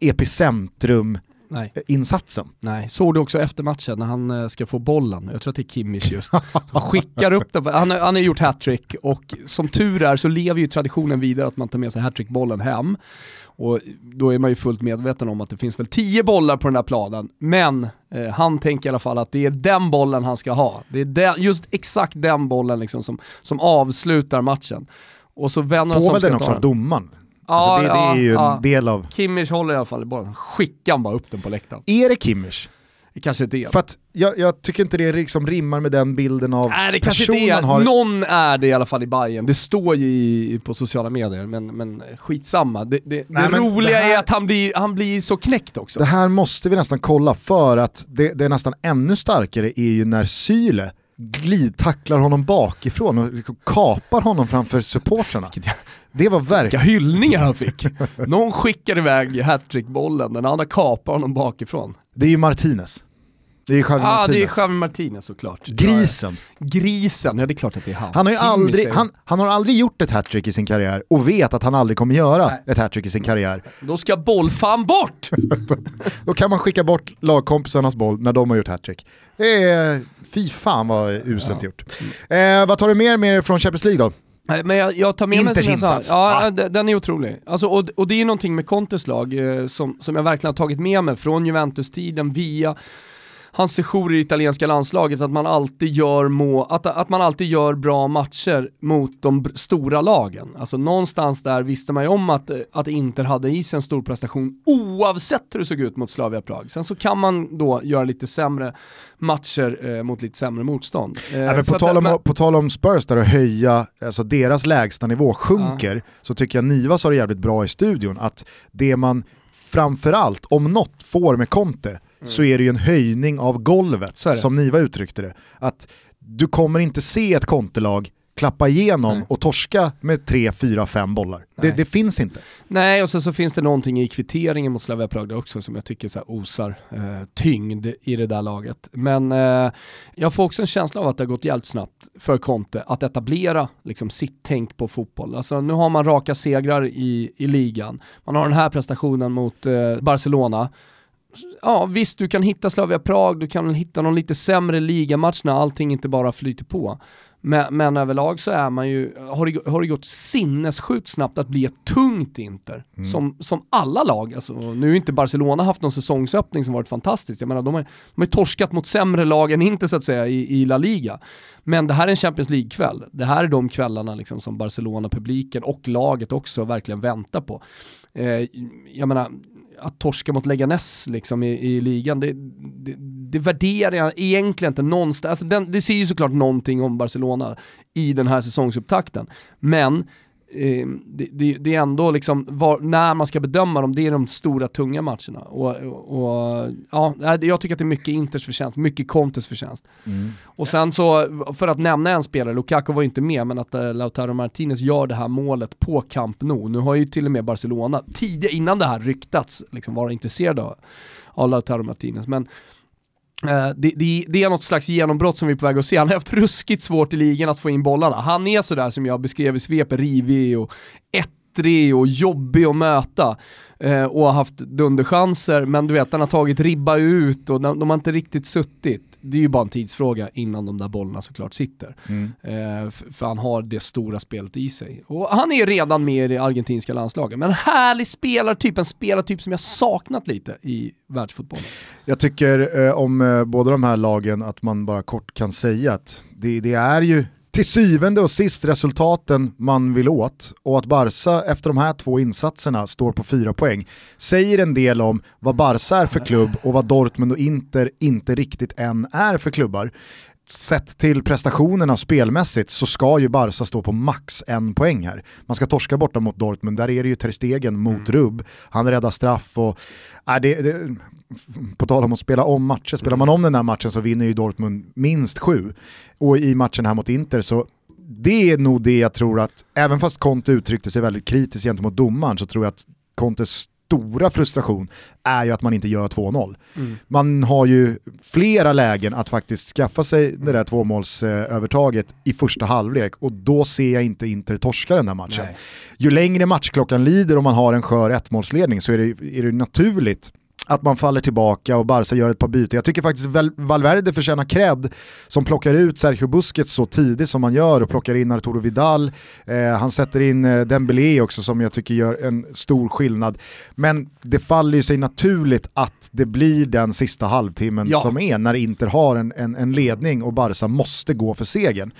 epicentrum-insatsen. Nej, nej. Såg du också efter matchen när han eh, ska få bollen? Jag tror att det är Kimmich just. Han skickar upp den. Han, har- han har gjort hattrick och som tur är så lever ju traditionen vidare att man tar med sig hattrickbollen hem. Och då är man ju fullt medveten om att det finns väl tio bollar på den här planen. Men eh, han tänker i alla fall att det är den bollen han ska ha. Det är den, just exakt den bollen liksom som, som avslutar matchen. Och så vänder Får väl den också av domaren? Alltså det, det är ju en del av... Kimmich håller i alla fall i bollen. Skickar han bara upp den på läktaren. Är det Kimmich? Det kanske inte är. För att jag, jag tycker inte det liksom rimmar med den bilden av Nej det kanske inte är, har... någon är det i alla fall i Bayern. det står ju i, på sociala medier, men, men skitsamma. Det, det, Nej, det roliga det här- är att han blir, han blir så knäckt också. Det här måste vi nästan kolla för att det, det är nästan ännu starkare är ju när Syle glidtacklar honom bakifrån och kapar honom framför supportrarna. Det var Vilka verkligen... hyllningar han fick. Någon skickar iväg hattrickbollen, den andra kapar honom bakifrån. Det är ju Martinez. Det är Javi Ja, ah, det är Martinez. Javi Martinez såklart. Grisen. Ja, grisen, ja det är klart att det är han. Han har ju aldrig, han, han har aldrig gjort ett hattrick i sin karriär och vet att han aldrig kommer göra Nej. ett hattrick i sin karriär. Då ska bollfan bort! *laughs* Då kan man skicka bort lagkompisarnas boll när de har gjort hattrick. Det är, fy fan vad uselt gjort. Eh, vad tar du mer med dig från Champions League då? Men jag, jag tar med mig som jag sa, ja, d- den är otrolig. Alltså, och, och det är någonting med Contes lag eh, som, som jag verkligen har tagit med mig från Juventus-tiden via hans sejour i det italienska landslaget, att man alltid gör, må, att, att man alltid gör bra matcher mot de stora lagen. Alltså någonstans där visste man ju om att, att Inter hade i sig en stor prestation oavsett hur det såg ut mot Slavia Prag. Sen så kan man då göra lite sämre matcher eh, mot lite sämre motstånd. Eh, Ja, på, tal om, men- på tal om Spurs där och höja, alltså deras lägsta nivå sjunker, så tycker jag Niva sa det jävligt bra i studion, att det man framförallt, om något, får med Conte, så är det ju en höjning av golvet, Mm. Som Niva uttryckte det. Att du kommer inte se ett Conte-lag klappa igenom Nej. och torska med 3, 4, 5 bollar. Det, det finns inte. Nej, och sen så finns det någonting i kvitteringen mot Slavia Prag där också som jag tycker så osar eh, tyngd i det där laget. Men eh, jag får också en känsla av att det har gått jävligt snabbt för Conte att etablera liksom, sitt tänk på fotboll. Alltså nu har man raka segrar i, i ligan, man har den här prestationen mot eh, Barcelona. Ja visst, du kan hitta Slavia Prag, du kan hitta någon lite sämre ligamatch när allting inte bara flyter på. Men, men överlag så är man ju, har det, har det gått sinnessjukt snabbt att bli ett tungt Inter. Som, som alla lag, alltså, nu har inte Barcelona haft någon säsongsöppning som varit fantastisk. Jag menar, de har, de har torskat mot sämre lag än inte så att säga i, i La Liga. Men det här är en Champions League-kväll. Det här är de kvällarna liksom, som Barcelona-publiken och laget också verkligen väntar på. Eh, jag menar, att torska mot Leganes liksom i, i ligan, det, det, det värderar jag egentligen inte någonstans. Alltså den, det säger ju såklart någonting om Barcelona i den här säsongsupptakten. Men det, det, det är ändå liksom, var, när man ska bedöma dem, det är de stora tunga matcherna. Och, och, ja, jag tycker att det är mycket Inters förtjänst, mycket Contes förtjänst. Och sen så, för att nämna en spelare, Lukaku var ju inte med, men att eh, Lautaro Martinez gör det här målet på Camp Nou. Nu har ju till och med Barcelona, tidigt innan det här ryktats, liksom vara intresserade av, av Lautaro Martinez. Men Eh, det, det, det är något slags genombrott som vi är på väg att se. Han har haft ruskigt svårt i ligan att få in bollarna. Han är sådär som jag beskrev i svep, rivig och ettrig och jobbig att möta. Eh, och har haft dunderchanser, men du vet han har tagit ribba ut och de, de har inte riktigt suttit. Det är ju bara en tidsfråga innan de där bollarna såklart sitter. Eh, f- för han har det stora spelet i sig. Och han är redan med i det argentinska landslaget. Men en härlig spelartyp, en spelartyp som jag saknat lite i världsfotbollen. Jag tycker eh, om eh, båda de här lagen att man bara kort kan säga att det, det är ju till syvende och sist resultaten man vill åt och att Barca efter de här två insatserna står på fyra poäng säger en del om vad Barca är för klubb och vad Dortmund och Inter inte riktigt än är för klubbar. Sett till prestationerna spelmässigt så ska ju Barca stå på max en poäng här. Man ska torska borta mot Dortmund, där är det ju Ter Stegen mot Rubb. Han räddar straff och... Äh, det, det, på tal om att spela om matcher, spelar man om den här matchen så vinner ju Dortmund minst sju. Och i matchen här mot Inter så det är nog det jag tror att, även fast Conte uttryckte sig väldigt kritiskt gentemot domaren så tror jag att Contes stora frustration är ju att man inte gör 2-0. Man har ju flera lägen att faktiskt skaffa sig det där tvåmålsövertaget i första halvlek och då ser jag inte Inter torska den där matchen. Nej. Ju längre matchklockan lider och man har en skör ettmålsledning så är det, är det naturligt att man faller tillbaka och Barca gör ett par byten. Jag tycker faktiskt Val- Valverde förtjänar cred som plockar ut Sergio Busquets så tidigt som man gör och plockar in Arturo Vidal. Eh, han sätter in eh, Dembélé också som jag tycker gör en stor skillnad. Men det faller ju sig naturligt att det blir den sista halvtimmen Ja. som är när Inter har en, en, en ledning och Barca måste gå för segern.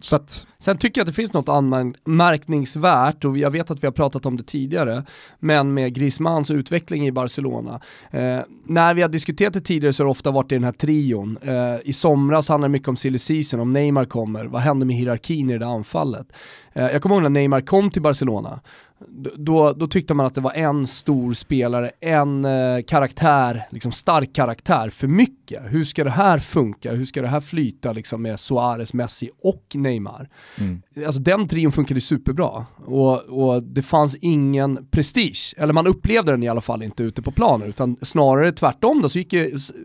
Så att, Sen tycker jag att det finns något anmärkningsvärt och jag vet att vi har pratat om det tidigare, men med Griezmanns utveckling i Barcelona. Eh, när vi har diskuterat det tidigare så har det ofta varit i den här trion. Eh, I somras handlade det mycket om silly season, om Neymar kommer, vad händer med hierarkin i det där anfallet? Eh, jag kommer ihåg när Neymar kom till Barcelona, då, då tyckte man att det var en stor spelare, en eh, karaktär, liksom stark karaktär för mycket. Hur ska det här funka? Hur ska det här flyta liksom med Suarez, Messi och Neymar? Mm. Alltså den trion funkade superbra och, och det fanns ingen prestige, eller man upplevde den i alla fall inte ute på planen utan snarare tvärtom då så gick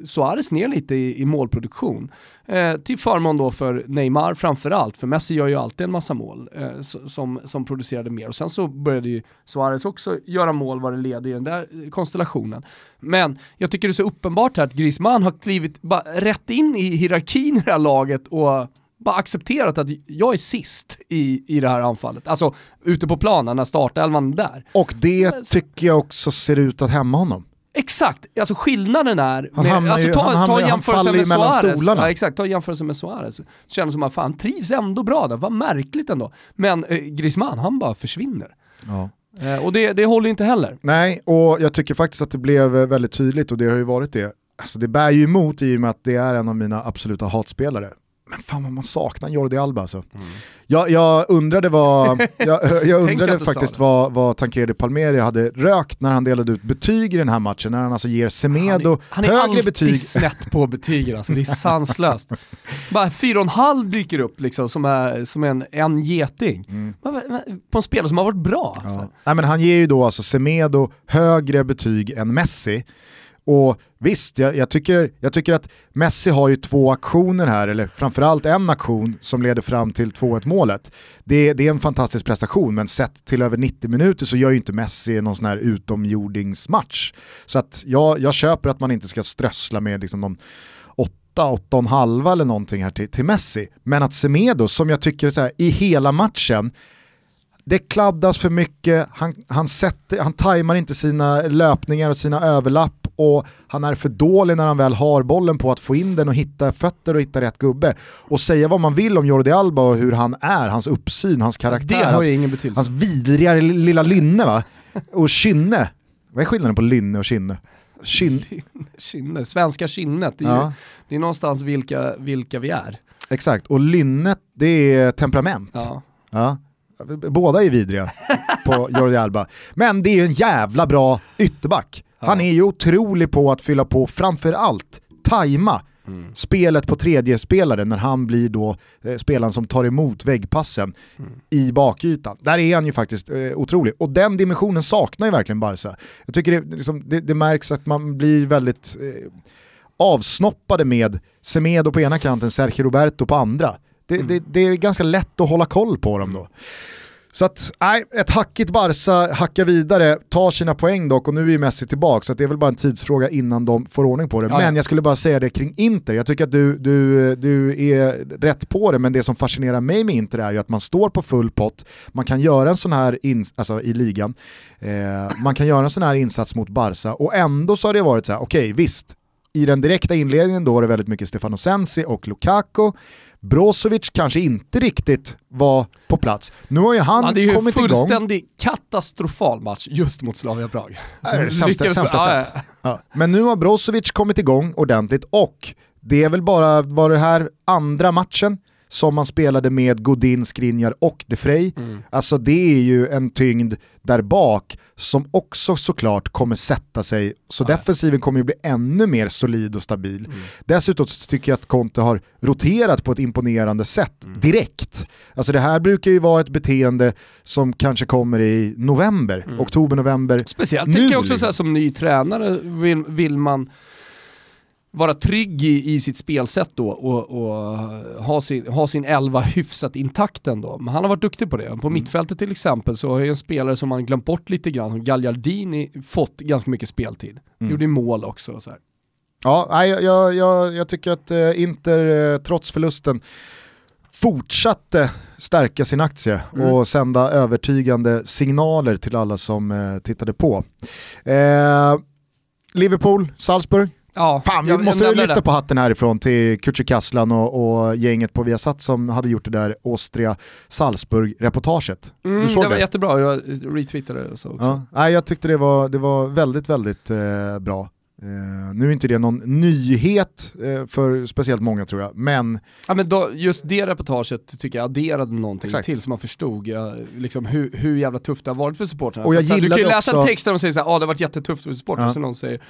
Suarez ner lite i, i målproduktion. Eh, till förmån då för Neymar framförallt, för Messi gör ju alltid en massa mål eh, som, som producerade mer. Och sen så började ju Suarez också göra mål vad det leder i den där konstellationen. Men jag tycker det är så uppenbart här att Griezmann har klivit bara rätt in i hierarkin i det här laget och bara accepterat att jag är sist i, i det här anfallet. Alltså ute på planen när startelvan är där. Och det tycker jag också ser ut att hämma honom. Exakt, alltså skillnaden är, han med, alltså, ta, han, ta jämförelsen med Suarez. Ja, exakt, ta jämförelsen med Suarez. Känns som att fan trivs ändå bra där, vad märkligt ändå. Men eh, Griezmann, han bara försvinner. Ja. Eh, och det, det håller inte heller. Nej, och jag tycker faktiskt att det blev eh, väldigt tydligt och det har ju varit det. Alltså det bär ju emot i och med att det är en av mina absoluta hatspelare men fan vad man saknar Jordi Alba alltså. Mm. Jag, jag undrade, vad, *laughs* jag, jag undrade faktiskt vad, vad Tancredi Palmeri hade rökt när han delade ut betyg i den här matchen, när han alltså ger Semedo han är, han är högre betyg. Han är snett på betygen alltså, det är *laughs* sanslöst. Bara fyra och en halv dyker upp liksom som, är, som en, en geting. Mm. På en spelare som har varit bra. Alltså. Ja. Nej, men han ger ju då alltså Semedo högre betyg än Messi. Och visst, jag, jag, tycker, jag tycker att Messi har ju två aktioner här, eller framförallt en aktion som leder fram till 2-1 målet. Det, det, är en fantastisk prestation, men sett till över 90 minuter så gör ju inte Messi någon sån här utomjordingsmatch. Så att jag, jag köper att man inte ska strössla med liksom någon 8, 8,5 eller någonting här till, till Messi. Men att Semedo, som jag tycker så här, i hela matchen, det kladdas för mycket, han, han, sätter, han tajmar inte sina löpningar och sina överlapp och han är för dålig när han väl har bollen på att få in den och hitta fötter och hitta rätt gubbe. Och säga vad man vill om Jordi Alba och hur han är, hans uppsyn, hans karaktär, hans, hans vidriga lilla lynne va? Och kynne. Vad är skillnaden på lynne och kynne? Kyn... Kynne, svenska kynnet, det är, ja. ju, det är någonstans vilka, vilka vi är. Exakt, och lynnet det är temperament. Ja. ja. Båda är vidriga på *laughs* Jordi Alba. Men det är en jävla bra ytterback. Han är ju otrolig på att fylla på, framförallt tajma mm. spelet på tredje spelare när han blir då eh, spelaren som tar emot väggpassen mm. i bakytan. Där är han ju faktiskt eh, otrolig. Och den dimensionen saknar ju verkligen Barca. Jag tycker det, liksom, det, det märks att man blir väldigt eh, avsnoppade med Semedo på ena kanten, Sergio Roberto på andra. Det, mm. det, det, är ganska lätt att hålla koll på dem då. Så att, nej, ett hackigt Barca hackar vidare, tar sina poäng dock och nu är ju Messi tillbaka så det är väl bara en tidsfråga innan de får ordning på det. Ja, men jag skulle bara säga det kring Inter, jag tycker att du, du, du är rätt på det men det som fascinerar mig med Inter är ju att man står på full pott, man kan göra en sån här, in, alltså i ligan, eh, man kan göra en sån här insats mot Barca och ändå så har det varit så här, okej okay, visst, i den direkta inledningen då var det väldigt mycket Stefano Sensi och Lukaku, Brozovic kanske inte riktigt var på plats. Nu har ju han kommit igång. Det är ju en fullständig katastrofal match just mot Slavia Prag. Äh, sämsta, sämsta sätt. Ja. Men nu har Brozovic kommit igång ordentligt och det är väl bara, var det här andra matchen som man spelade med Godin, Skriniar och De Frey. Mm. Alltså det är ju en tyngd där bak som också såklart kommer sätta sig, så ja. defensiven kommer ju bli ännu mer solid och stabil. Mm. Dessutom tycker jag att Conte har roterat på ett imponerande sätt mm. direkt. Alltså det här brukar ju vara ett beteende som kanske kommer i november, mm. oktober, november. Speciellt nu, tänker jag också så här, som ny tränare vill, vill man vara trygg i, i sitt spelsätt då och, och, ha, sin, ha sin elva hyfsat intakt ändå. Men han har varit duktig på det. På mm. mittfältet till exempel så har ju en spelare som man glömt bort lite grann, som Gagliardini, fått ganska mycket speltid. Mm. Gjorde mål också. Så här. Ja, jag, jag, jag tycker att eh, Inter, eh, trots förlusten, fortsatte stärka sin aktie mm. och sända övertygande signaler till alla som eh, tittade på. Eh, Liverpool, Salzburg, Ja, Fan, vi jag, måste lyfta det. på hatten härifrån till Kücükaslan och, och gänget på Viasat som hade gjort det där Austria-Salzburg-reportaget. Mm, det var det? jättebra, jag retweetade det så också. Ja, nej, jag tyckte det var, det var väldigt, väldigt eh, bra. Eh, nu är inte det någon nyhet eh, för speciellt många tror jag, men... Ja, men då, just det reportaget tycker jag adderade någonting Exakt. till som man förstod ja, liksom hur, hur jävla tufft det har varit för supportrarna. Och jag För så här, du kan ju läsa också- en text där de säger såhär, ja det har varit jättetufft för supportrar, Ja. så någon säger,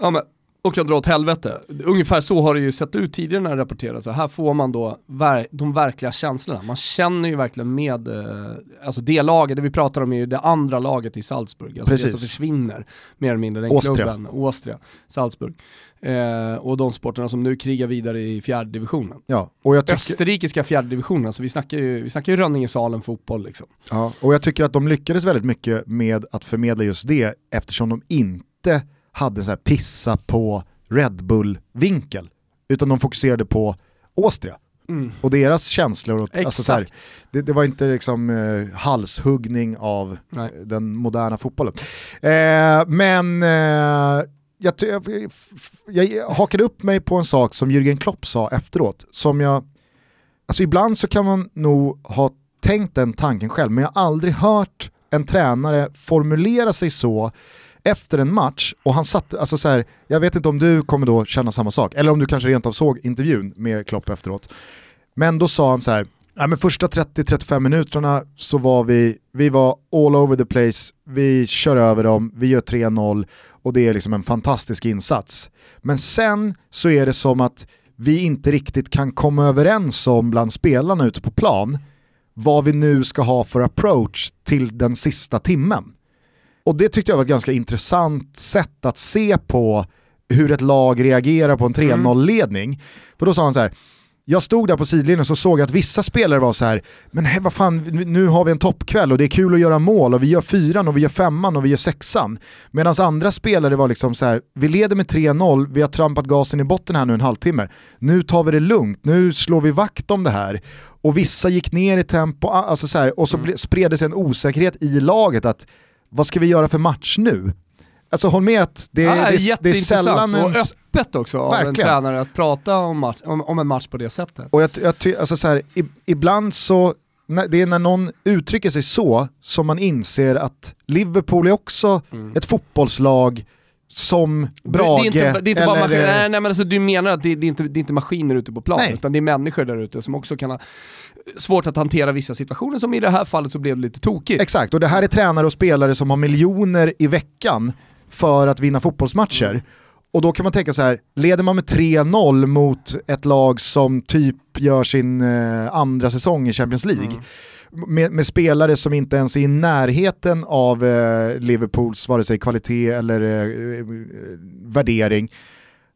ja men och jag drar åt helvete. Ungefär så har det ju sett ut tidigare när det rapporteras. Så här får man då ver- de verkliga känslorna. Man känner ju verkligen med, eh, alltså det laget, det vi pratar om är ju det andra laget i Salzburg. Alltså det Precis. som försvinner mer eller mindre, den Austria. klubben, Austria, Salzburg. Eh, och de sporterna som nu krigar vidare i fjärde divisionen. Ja, och jag tycker... Österrikiska fjärde divisionen, alltså vi snackar ju, vi snackar ju Rönningesalen fotboll liksom. Ja, och jag tycker att de lyckades väldigt mycket med att förmedla just det eftersom de inte hade så här pissa på Red Bull-vinkel. Utan de fokuserade på Austria och deras känslor. Och, alltså så här, det, det var inte liksom eh, halshuggning av Nej. den moderna fotbollen. Eh, men eh, jag, jag, jag hakade upp mig på en sak som Jürgen Klopp sa efteråt. Som jag, alltså ibland så kan man nog ha tänkt den tanken själv, men jag har aldrig hört en tränare formulera sig så efter en match och han satt, alltså så här, jag vet inte om du kommer då känna samma sak, eller om du kanske rent av såg intervjun med Klopp efteråt. Men då sa han så här, ja, men första 30-35 minuterna så var vi, vi var all over the place, vi kör över dem, vi gör 3-0 och det är liksom en fantastisk insats. Men sen så är det som att vi inte riktigt kan komma överens om bland spelarna ute på plan vad vi nu ska ha för approach till den sista timmen. Och det tyckte jag var ett ganska intressant sätt att se på hur ett lag reagerar på en 3-0-ledning. För då sa han så här, jag stod där på sidlinjen och så såg jag att vissa spelare var så här, men hej, vad fan, nu har vi en toppkväll och det är kul att göra mål och vi gör fyran och vi gör femman och vi gör sexan. Medan andra spelare var liksom så här, vi leder med 3-0, vi har trampat gasen i botten här nu en halvtimme. Nu tar vi det lugnt, nu slår vi vakt om det här. Och vissa gick ner i tempo, alltså så här, och så ble- spred det sig en osäkerhet i laget att vad ska vi göra för match nu? Alltså håll med att det, Ja, det, det, det är sällan och öppet också av en tränare att prata om, match, om, om en match på det sättet. Och jag, jag, alltså så här, ibland så, det är när någon uttrycker sig så som man inser att Liverpool är också ett fotbollslag som Brage det är inte, det är inte bara eller... maskiner, nej, nej men alltså du menar att det, det, är inte, det är inte maskiner ute på plan, Nej. utan det är människor där ute som också kan ha svårt att hantera vissa situationer, som i det här fallet så blev det lite tokigt. Exakt, och det här är tränare och spelare som har miljoner i veckan för att vinna fotbollsmatcher. Och då kan man tänka så här, leder man med 3-0 mot ett lag som typ gör sin eh, andra säsong i Champions League, med, med spelare som inte ens är i närheten av eh, Liverpools vare sig kvalitet eller eh, eh, värdering.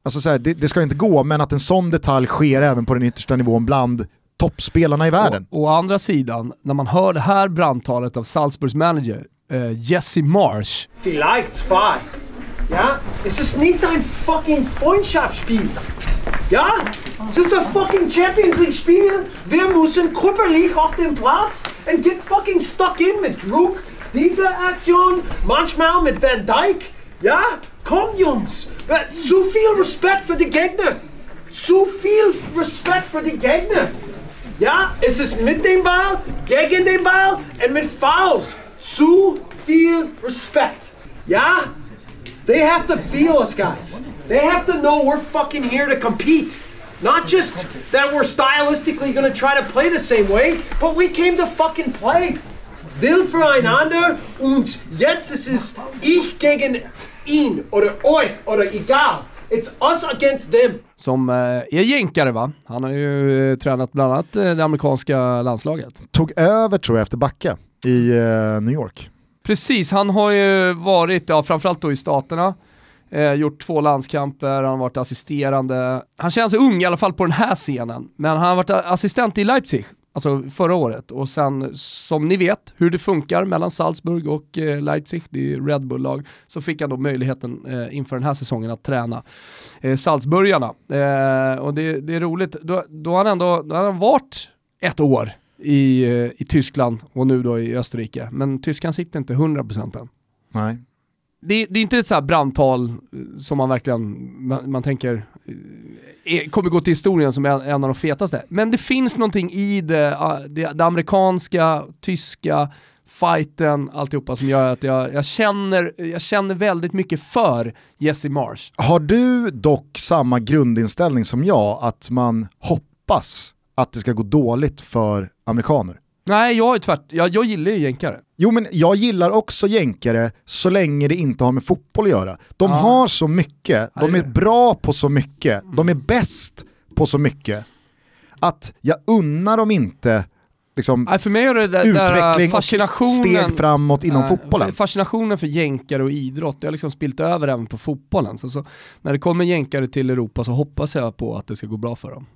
Alltså så här, det, det ska inte gå, men att en sån detalj sker även på den yttersta nivån bland toppspelarna i världen. Och, å andra sidan, när man hör det här brandtalet av Salzburgs manager, eh, Jesse Marsh, Vielleicht zwei. Ja? Es ist nicht ein fucking Freundschaftsspiel. Ja? Es ist ein fucking Champions League Spiel. Wir müssen körperlich auf den Platz and get fucking stuck in mit Druck. Diese Aktion, manchmal mit Van Dijk. Ja? Komm Jungs. Zu viel Respekt für die Gegner. Zu viel Respekt für die Gegner. Ja, es ist mit dem Ball, gegen den Ball und mit Fouls. Zu viel Respekt. Ja? They have to feel us, guys. They have to know we're fucking here to compete. Not just that we're stylistically gonna try to play the same way, but we came to fucking play. Will füreinander und jetzt ist es ich gegen ihn oder euch oder egal. It's us against them. som eh, är jänkare va? Han har ju eh, tränat bland annat eh, det amerikanska landslaget. Tog över tror jag efter Backa i eh, New York. Precis, han har ju varit, ja framförallt då i Staterna, eh, gjort två landskamper, han har varit assisterande. Han känns ung i alla fall på den här scenen, men han har varit assistent i Leipzig, alltså förra året. Och sen, som ni vet, hur det funkar mellan Salzburg och eh, Leipzig, det är Red Bull-lag, så fick han då möjligheten eh, inför den här säsongen att träna eh, Salzburgarna. Eh, och det, det är roligt, då, då har han ändå då har han varit ett år i, eh, i Tyskland och nu då i Österrike. Men tyskan sitter inte 100% än. Nej. Det, det är inte ett så här brandtal eh, som man verkligen, man, man tänker, är- kommer gå till historien som en, en av de fetaste. Men det finns någonting i det, ah, det, det amerikanska, tyska fighten, alltihopa som gör att jag, jag, känner, jag känner väldigt mycket för Jesse Marsh. Har du dock samma grundinställning som jag, att man hoppas att det ska gå dåligt för amerikaner? Nej, jag är tvärt, jag, jag gillar ju jänkare. Jo men jag gillar också jänkare så länge det inte har med fotboll att göra. De Ja. har så mycket, de är bra på så mycket, de är bäst på så mycket. Att jag unnar dem inte liksom, Nej, för mig är det där, utveckling där och fascinationen... steg framåt inom Nej, fotbollen. Fascinationen för jänkare och idrott, det har liksom spilt över även på fotbollen. Så, så, när det kommer jänkare till Europa så hoppas jag på att det ska gå bra för dem.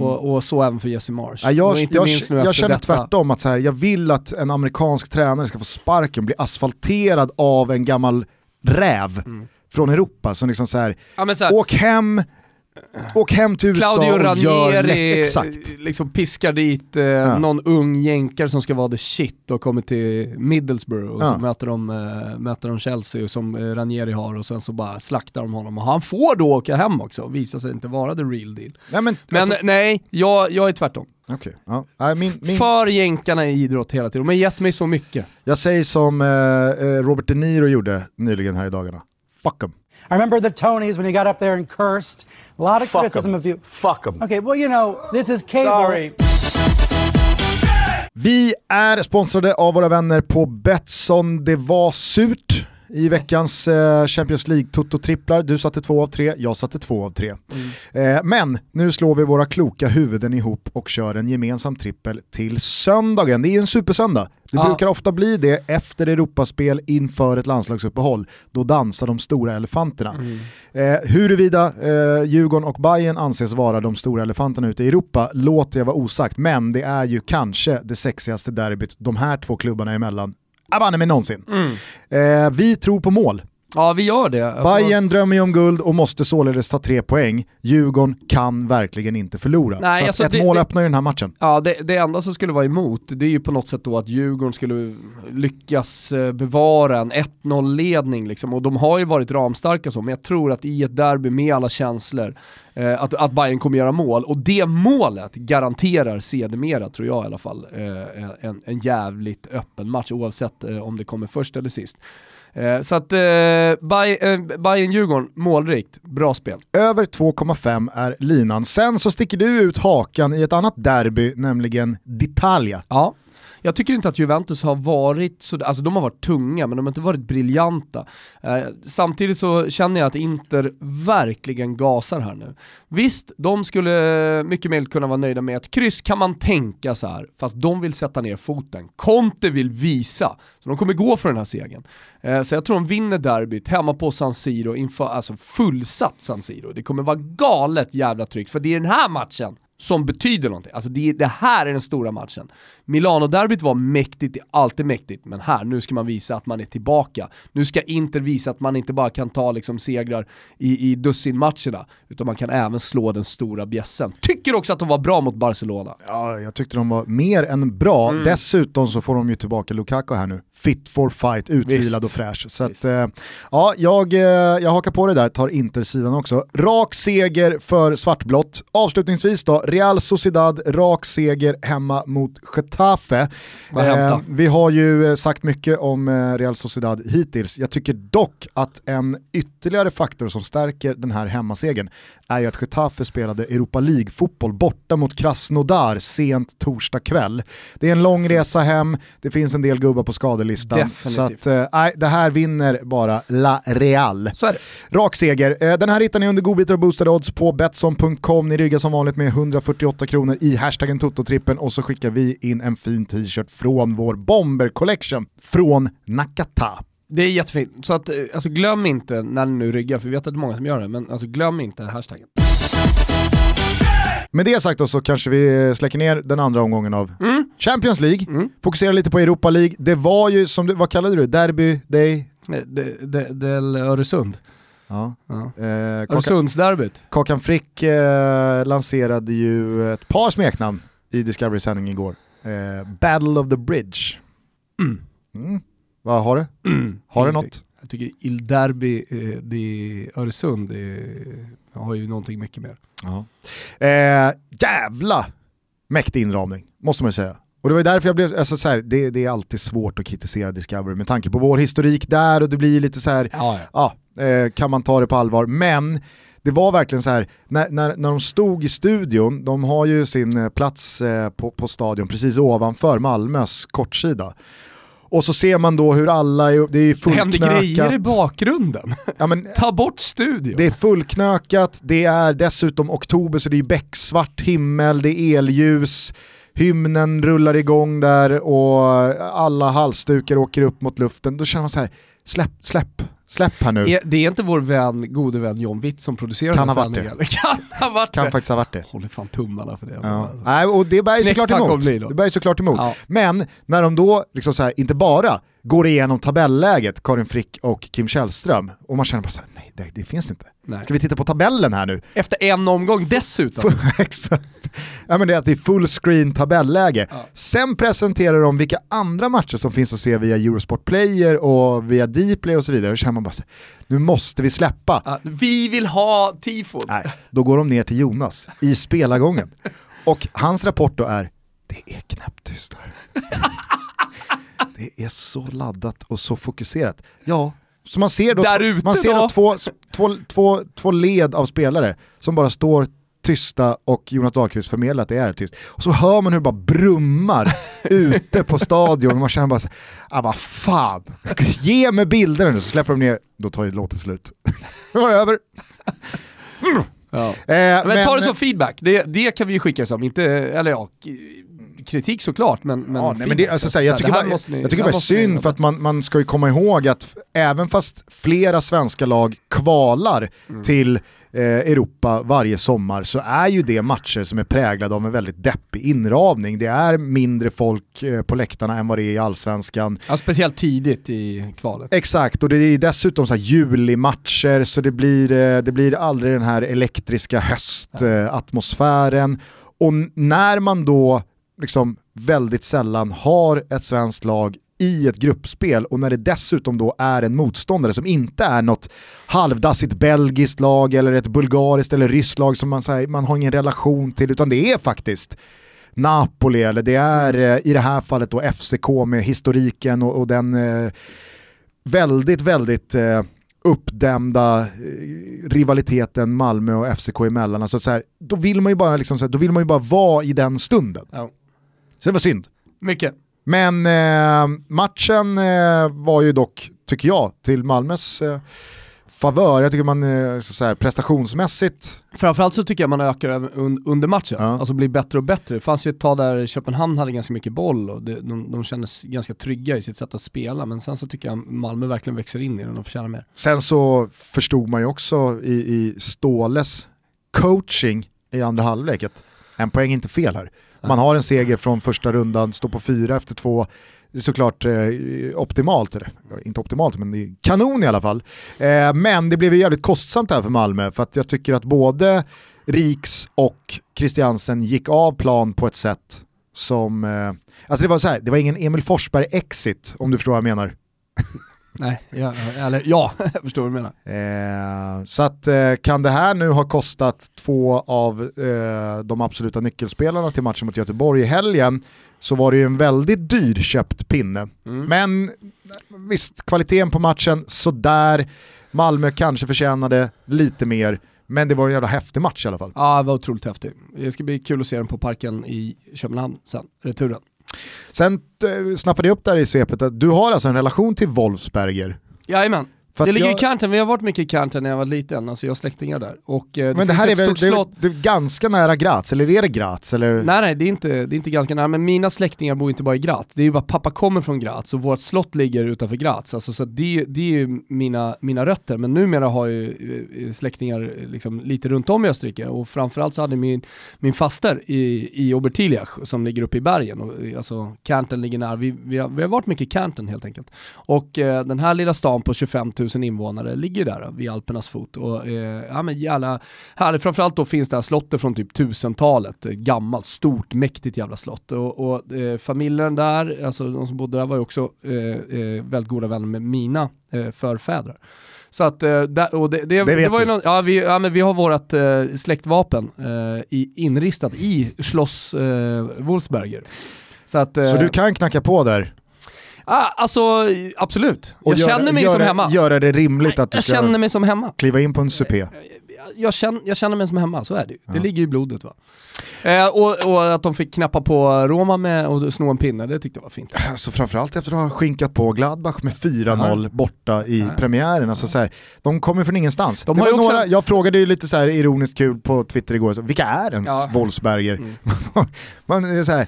Och, och så även för Jesse Marsh. Ja, jag, jag, minst nu jag känner detta. tvärtom, att så här, jag vill att en amerikansk tränare ska få sparken, bli asfalterad av en gammal räv Mm. från Europa som liksom så här, Ja, så här, åk hem, åk hem till USA Claudio och gör lätt, Ranieri exakt. liksom piskar dit eh, någon ung jänkare som ska vara the shit och kommer till Middlesbrough och Ja. så möter de, eh, möter de Chelsea som eh, Ranieri har och sen så bara slaktar de honom och han får då åka hem också och visar sig inte vara the real deal. Nej, men, Men alltså, nej, jag, jag är tvärtom. okej, ja. Min, min, För jänkarna i idrott hela tiden, de har gett mig så mycket. jag säger som eh, eh, Robert De Niro gjorde nyligen här i dagarna. Fuck 'em. I remember the Tonys when he got up there and cursed. A lot of Fuck criticism 'em. of you. Fuck 'em. Okay, well, you know, this is cable. Sorry. Vi är sponsrade av våra vänner på Betsson. Det var surt i veckans eh, Champions League Toto-tripplar. Du satte två av tre, jag satte två av tre. Eh, men nu slår vi våra kloka huvuden ihop och kör en gemensam trippel till söndagen. Det är ju en supersöndag. Det Ja. brukar ofta bli det efter Europaspel inför ett landslagsuppehåll. Då dansar de stora elefanterna. Eh, huruvida eh, Djurgården och Bayern anses vara de stora elefanterna ute i Europa låter jag vara osagt, men det är ju kanske det sexigaste derbyt de här två klubbarna emellan Ja, banne mig någonsin. Eh, vi tror på mål. Ja, vi gör det. Alltså, Bayern drömmer ju om guld och måste således ta tre poäng. Djurgården kan verkligen inte förlora. Nej, så alltså ett det- mål det- öppnar ju den här matchen. Ja, det, det enda som skulle vara emot, det är ju på något sätt då att Djurgården skulle lyckas eh, bevara en 1-0-ledning liksom. Och de har ju varit ramstarka så, men jag tror att i ett derby med alla känslor, eh, att, att Bayern kommer göra mål. Och det målet garanterar sedermera, tror jag i alla fall, eh, en, en jävligt öppen match oavsett eh, om det kommer först eller sist. Eh, så att eh, eh, Bayern-Djurgården, målrikt, bra spel. Över 2,5 är linan. Sen så sticker du ut hakan i ett annat derby, nämligen d'Italia. Ja. Jag tycker inte att Juventus har varit så, alltså de har varit tunga men de har inte varit briljanta. Eh, samtidigt så känner jag att Inter verkligen gasar här nu. Visst, de skulle mycket mer kunna vara nöjda med ett kryss kan man tänka så här, fast de vill sätta ner foten. Conte vill visa, så de kommer gå för den här segern. Eh, så jag tror de vinner derbyt hemma på San Siro, inför, alltså fullsatt San Siro. Det kommer vara galet jävla tryck, för det är den här matchen som betyder någonting. Alltså det, det här är den stora matchen. Milano-derbyt var mäktigt, det är alltid mäktigt, men här, nu ska man visa att man är tillbaka. Nu ska Inter visa att man inte bara kan ta liksom segrar i, i dussinmatcherna, utan man kan även slå den stora bjässen. Tycker också att de var bra mot Barcelona. Ja, jag tyckte de var mer än bra. Mm. Dessutom så får de ju tillbaka Lukaku här nu. Fit for fight, utvilad och fräsch. Så att, eh, ja, jag, eh, jag hakar på det där, tar Inter-sidan också. Rak seger för svartblått. Avslutningsvis då, Real Sociedad, rak seger hemma mot Getafe. Hämta? vi har ju eh, sagt mycket om eh, Real Sociedad hittills. Jag tycker dock att en ytterligare faktor som stärker den här hemmasegern är ju att Getafe spelade Europa League-fotboll borta mot Krasnodar sent torsdag kväll. Det är en lång resa hem, det finns en del gubbar på skadelistan. Definitivt. Så att, eh, det här vinner bara La Real. Rak seger. Eh, Den här hittar ni under godbitar och boostade odds på Betsson.com. Ni ryggar som vanligt med 148 kronor i hashtaggen Tototrippen och så skickar vi in en fin t-shirt från vår Bomber Collection från Nakata. Det är jättefint. Så att, eh, alltså glöm inte när ni nu ryggar, för vi vet att det är många som gör det, men alltså glöm inte hashtaggen. Med det sagt då så kanske vi släcker ner den andra omgången av Mm. Champions League. Fokuserar lite på Europa League. Det var ju, som du, vad kallade du det? Derby Day? Eh, Det, det, det är Öresund. Ja. Ja. Eh, Öresundsderbyt. Kakan Frick eh, lanserade ju ett par smeknamn i Discovery-sändning igår. Eh, Battle of the Bridge. Mm. Vad har du? Har du något? Jag tycker Il Derby, eh, är Öresund, är, har ju någonting mycket mer. Eh, jävla mäktig inramning, måste man ju säga. Och det var därför jag blev, alltså så här, det, det, är alltid svårt att kritisera Discovery med tanke på vår historik där och det blir lite så här, ja, ja. ja eh, kan man ta det på allvar? Men det var verkligen så här, när, när, när de stod i studion, de har ju sin eh, plats eh, på, på stadion precis ovanför Malmös kortsida. Och så ser man då hur alla, är, det är fullknökat. Det händer grejer i bakgrunden. Ja, men, *laughs* Ta bort studion. Det är fullknökat, det är dessutom oktober så det är becksvart himmel, det är elljus, hymnen rullar igång där och alla halsdukar åker upp mot luften. Då känner man så här, släpp, släpp, Släpp här nu. Är, det är inte vår vän, gode vän John Witt som producerar kan den ha sändningen? *laughs* kan ha varit kan det. faktiskt ha varit det. Håller fan tummarna för det. Ja. Nej, och det bär ju såklart emot. Det bär såklart emot. Ja. Men när de då, liksom så här, inte bara går igenom tabelläget, Karin Frick och Kim Källström, och man känner bara såhär, nej det, det finns inte. Nej. Ska vi titta på tabellen här nu? Efter en omgång dessutom. *laughs* Exakt. Ja, men det är att det är full screen tabelläge. Ja. Sen presenterar de vilka andra matcher som finns att se via Eurosport Player och via Dplay och så vidare. Då känner man bara så, nu måste vi släppa. Ja, vi vill ha tifon. Nej, då går de ner till Jonas i spelargången. och hans rapport då är, det är knäpptyst här. *laughs* det är så laddat och så fokuserat. Ja, så man ser då, man ser då, då två, två, två, två led av spelare som bara står tysta och Jonas Dahlqvist förmedlar att det är tyst. Och så hör man hur det bara brummar *laughs* ute på stadion och man känner bara så, ah vad fan, ge mig bilderna nu så släpper de ner, då tar ju låten slut. *laughs* det var över. Ja. Eh, men, men ta det som feedback, det, det kan vi skicka som, inte, eller ja, kritik såklart, men, men, ja, nej, men det, alltså, så jag tycker bara, ni, jag tycker bara synd för att man, man ska ju komma ihåg att även fast flera svenska lag kvalar mm. till Europa varje sommar så är ju det matcher som är präglade av en väldigt deppig inramning. Det är mindre folk eh, på läktarna än vad det är i allsvenskan. Ja, speciellt tidigt i kvalet. Exakt, och det är dessutom så här julimatcher så det blir, eh, det blir aldrig den här elektriska höstatmosfären. Och när man då liksom väldigt sällan har ett svenskt lag i ett gruppspel och när det dessutom då är en motståndare som inte är något halvdassigt belgiskt lag eller ett bulgariskt eller ryskt lag som man, här, man har ingen relation till utan det är faktiskt Napoli eller det är eh, i det här fallet då FCK med historiken och, och den eh, väldigt, väldigt eh, uppdämda eh, rivaliteten Malmö och FCK emellan. Alltså så här, då, vill man ju bara liksom, så här, då vill man ju bara vara i den stunden. Ja. Så det var synd. Mycket. Men eh, matchen eh, var ju dock, tycker jag, till Malmös eh, favör. Jag tycker man eh, så här, prestationsmässigt... Framförallt så tycker jag man ökar under matchen, ja. alltså blir bättre och bättre. Det fanns ju ett tag där Köpenhamn hade ganska mycket boll och det, de, de kändes ganska trygga i sitt sätt att spela, men sen så tycker jag Malmö verkligen växer in i den och förtjänar mer. Sen så förstod man ju också i, i Ståles coaching i andra halvlek att en poäng är inte fel här. Man har en seger från första rundan, står på fyra efter två. Det är såklart eh, optimalt, eller inte optimalt men det är kanon i alla fall. Eh, men det blev ju jävligt kostsamt här för Malmö för att jag tycker att både Riks och Christiansen gick av plan på ett sätt som, eh, alltså det var så här, det var ingen Emil Forsberg-exit om du förstår vad jag menar. *laughs* Nej, ja, eller ja, *laughs* jag förstår vad du menar. Eh, så att eh, kan det här nu ha kostat två av eh, de absoluta nyckelspelarna till matchen mot Göteborg i helgen så var det ju en väldigt dyrköpt pinne. Mm. Men visst, kvaliteten på matchen sådär. Malmö kanske förtjänade lite mer. Men det var en jävla häftig match i alla fall. Ja, det var otroligt häftig. Det ska bli kul att se den på parken i Köpenhamn sen, returen. Sen eh, snappade jag upp där i svepet att du har alltså en relation till Wolfsberger. Jajamän. För det ligger jag... i Kanten, vi har varit mycket i Kanten när jag var liten, alltså jag har släktingar där. Och, eh, men det här är väl, det, det är ganska nära Graz, eller är det Graz? Eller? Nej nej, det är, inte, det är inte ganska nära, men mina släktingar bor inte bara i Graz. Det är ju bara pappa kommer från Graz och vårt slott ligger utanför Graz. Alltså, så det, det är ju mina, mina rötter, men numera har ju eh, släktingar liksom lite runt om i Österrike och framförallt så hade min, min faster i, i Obertiliach som ligger uppe i bergen. Och, alltså Kanten ligger nära, vi, vi, har, vi har varit mycket i Kanten helt enkelt. Och eh, den här lilla stan på 25 000 invånare ligger där vid Alpernas fot. Och, eh, ja, men jävla härligt. Framförallt då finns det här slottet från typ 1000-talet. Gammalt, stort, mäktigt jävla slott. Och, och eh, familjen där, alltså de som bodde där var ju också eh, eh väldigt goda vänner med mina eh, förfäder. Så att, eh, och det, det, det, det var ju någon, ja, vi, ja, men vi har vårt eh, släktvapen eh, i, inristat i Schloss eh, Wolfsberger. Så, att, Så eh, du kan knacka på där ah, alltså absolut. och Jag göra, känner mig göra, som hemma. göra det rimligt att du Jag ska känner mig som hemma. kliva in på en supé. Jag känner, jag känner mig som hemma, så är det ju. Det ligger i blodet va. Eh, och, och att de fick knappa på Roma med och sno en pinne, det tyckte jag var fint. Alltså framförallt efter att ha skinkat på Gladbach med 4-0 borta i premiären. Alltså så här, de kommer från ingenstans. De har var ju också- några, jag frågade ju lite så här ironiskt kul på Twitter igår, så, vilka är ens Ja. Wolfsberger? *laughs* Man är så här,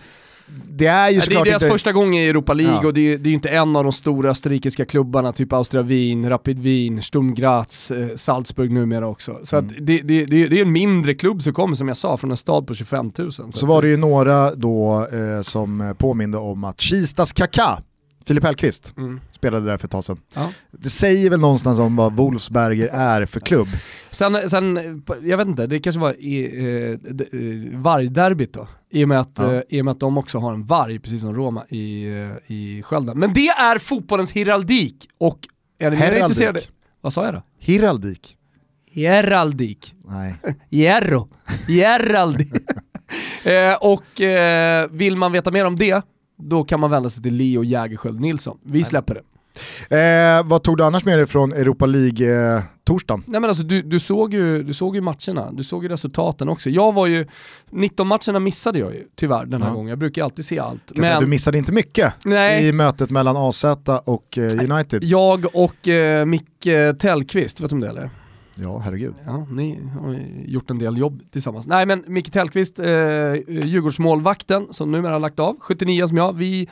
det är ju Ja, det är deras inte... första gång i Europa League Ja. och det är, det är inte en av de stora österrikiska klubbarna, typ Austria Wien, Rapid Wien, Sturm Graz, eh, Salzburg numera också. Så Mm. det, det, det, är en mindre klubb som kommer, som jag sa, från en stad på 25 000. Så, Så var det ju några då eh, som påminde om att Kistas Kaká, Filip Hellqvist, Mm. spelade där för ett tag sedan. Ja. Det säger väl någonstans om vad Wolfsberger är för klubb. Sen, sen, jag vet inte, det kanske var i, eh, eh, vargderbyt då. I och, med att, Ja. eh, I och med att de också har en varg, precis som Roma, i, eh, i Skölden. Men det är fotbollens heraldik och är ni mer Heraldik. intresserade? Vad sa jag då? Hiraldik? Heraldik. Nej. *laughs* Jerro. Geraldi. *laughs* eh, och eh, vill man veta mer om det, då kan man vända sig till Leo Jägerskiöld Nilsson. Vi släpper det. Eh, vad tog du annars med dig från Europa League-torsdagen? Nej men alltså du, du, såg ju, du såg ju matcherna, du såg ju resultaten också. Jag var ju, 19 matcherna missade jag ju tyvärr den här Ja. gången, jag brukar alltid se allt. Kan säga Du Men missade inte mycket nej, i mötet mellan AZ och eh, United. jag och eh, Micke Tellqvist, vet du om det eller? Ja, herregud. Ja, ni har gjort en del jobb tillsammans. Nej men Micke Tellqvist, eh, Djurgårdsmålvakten som numera har lagt av, 79 som jag, vi eh,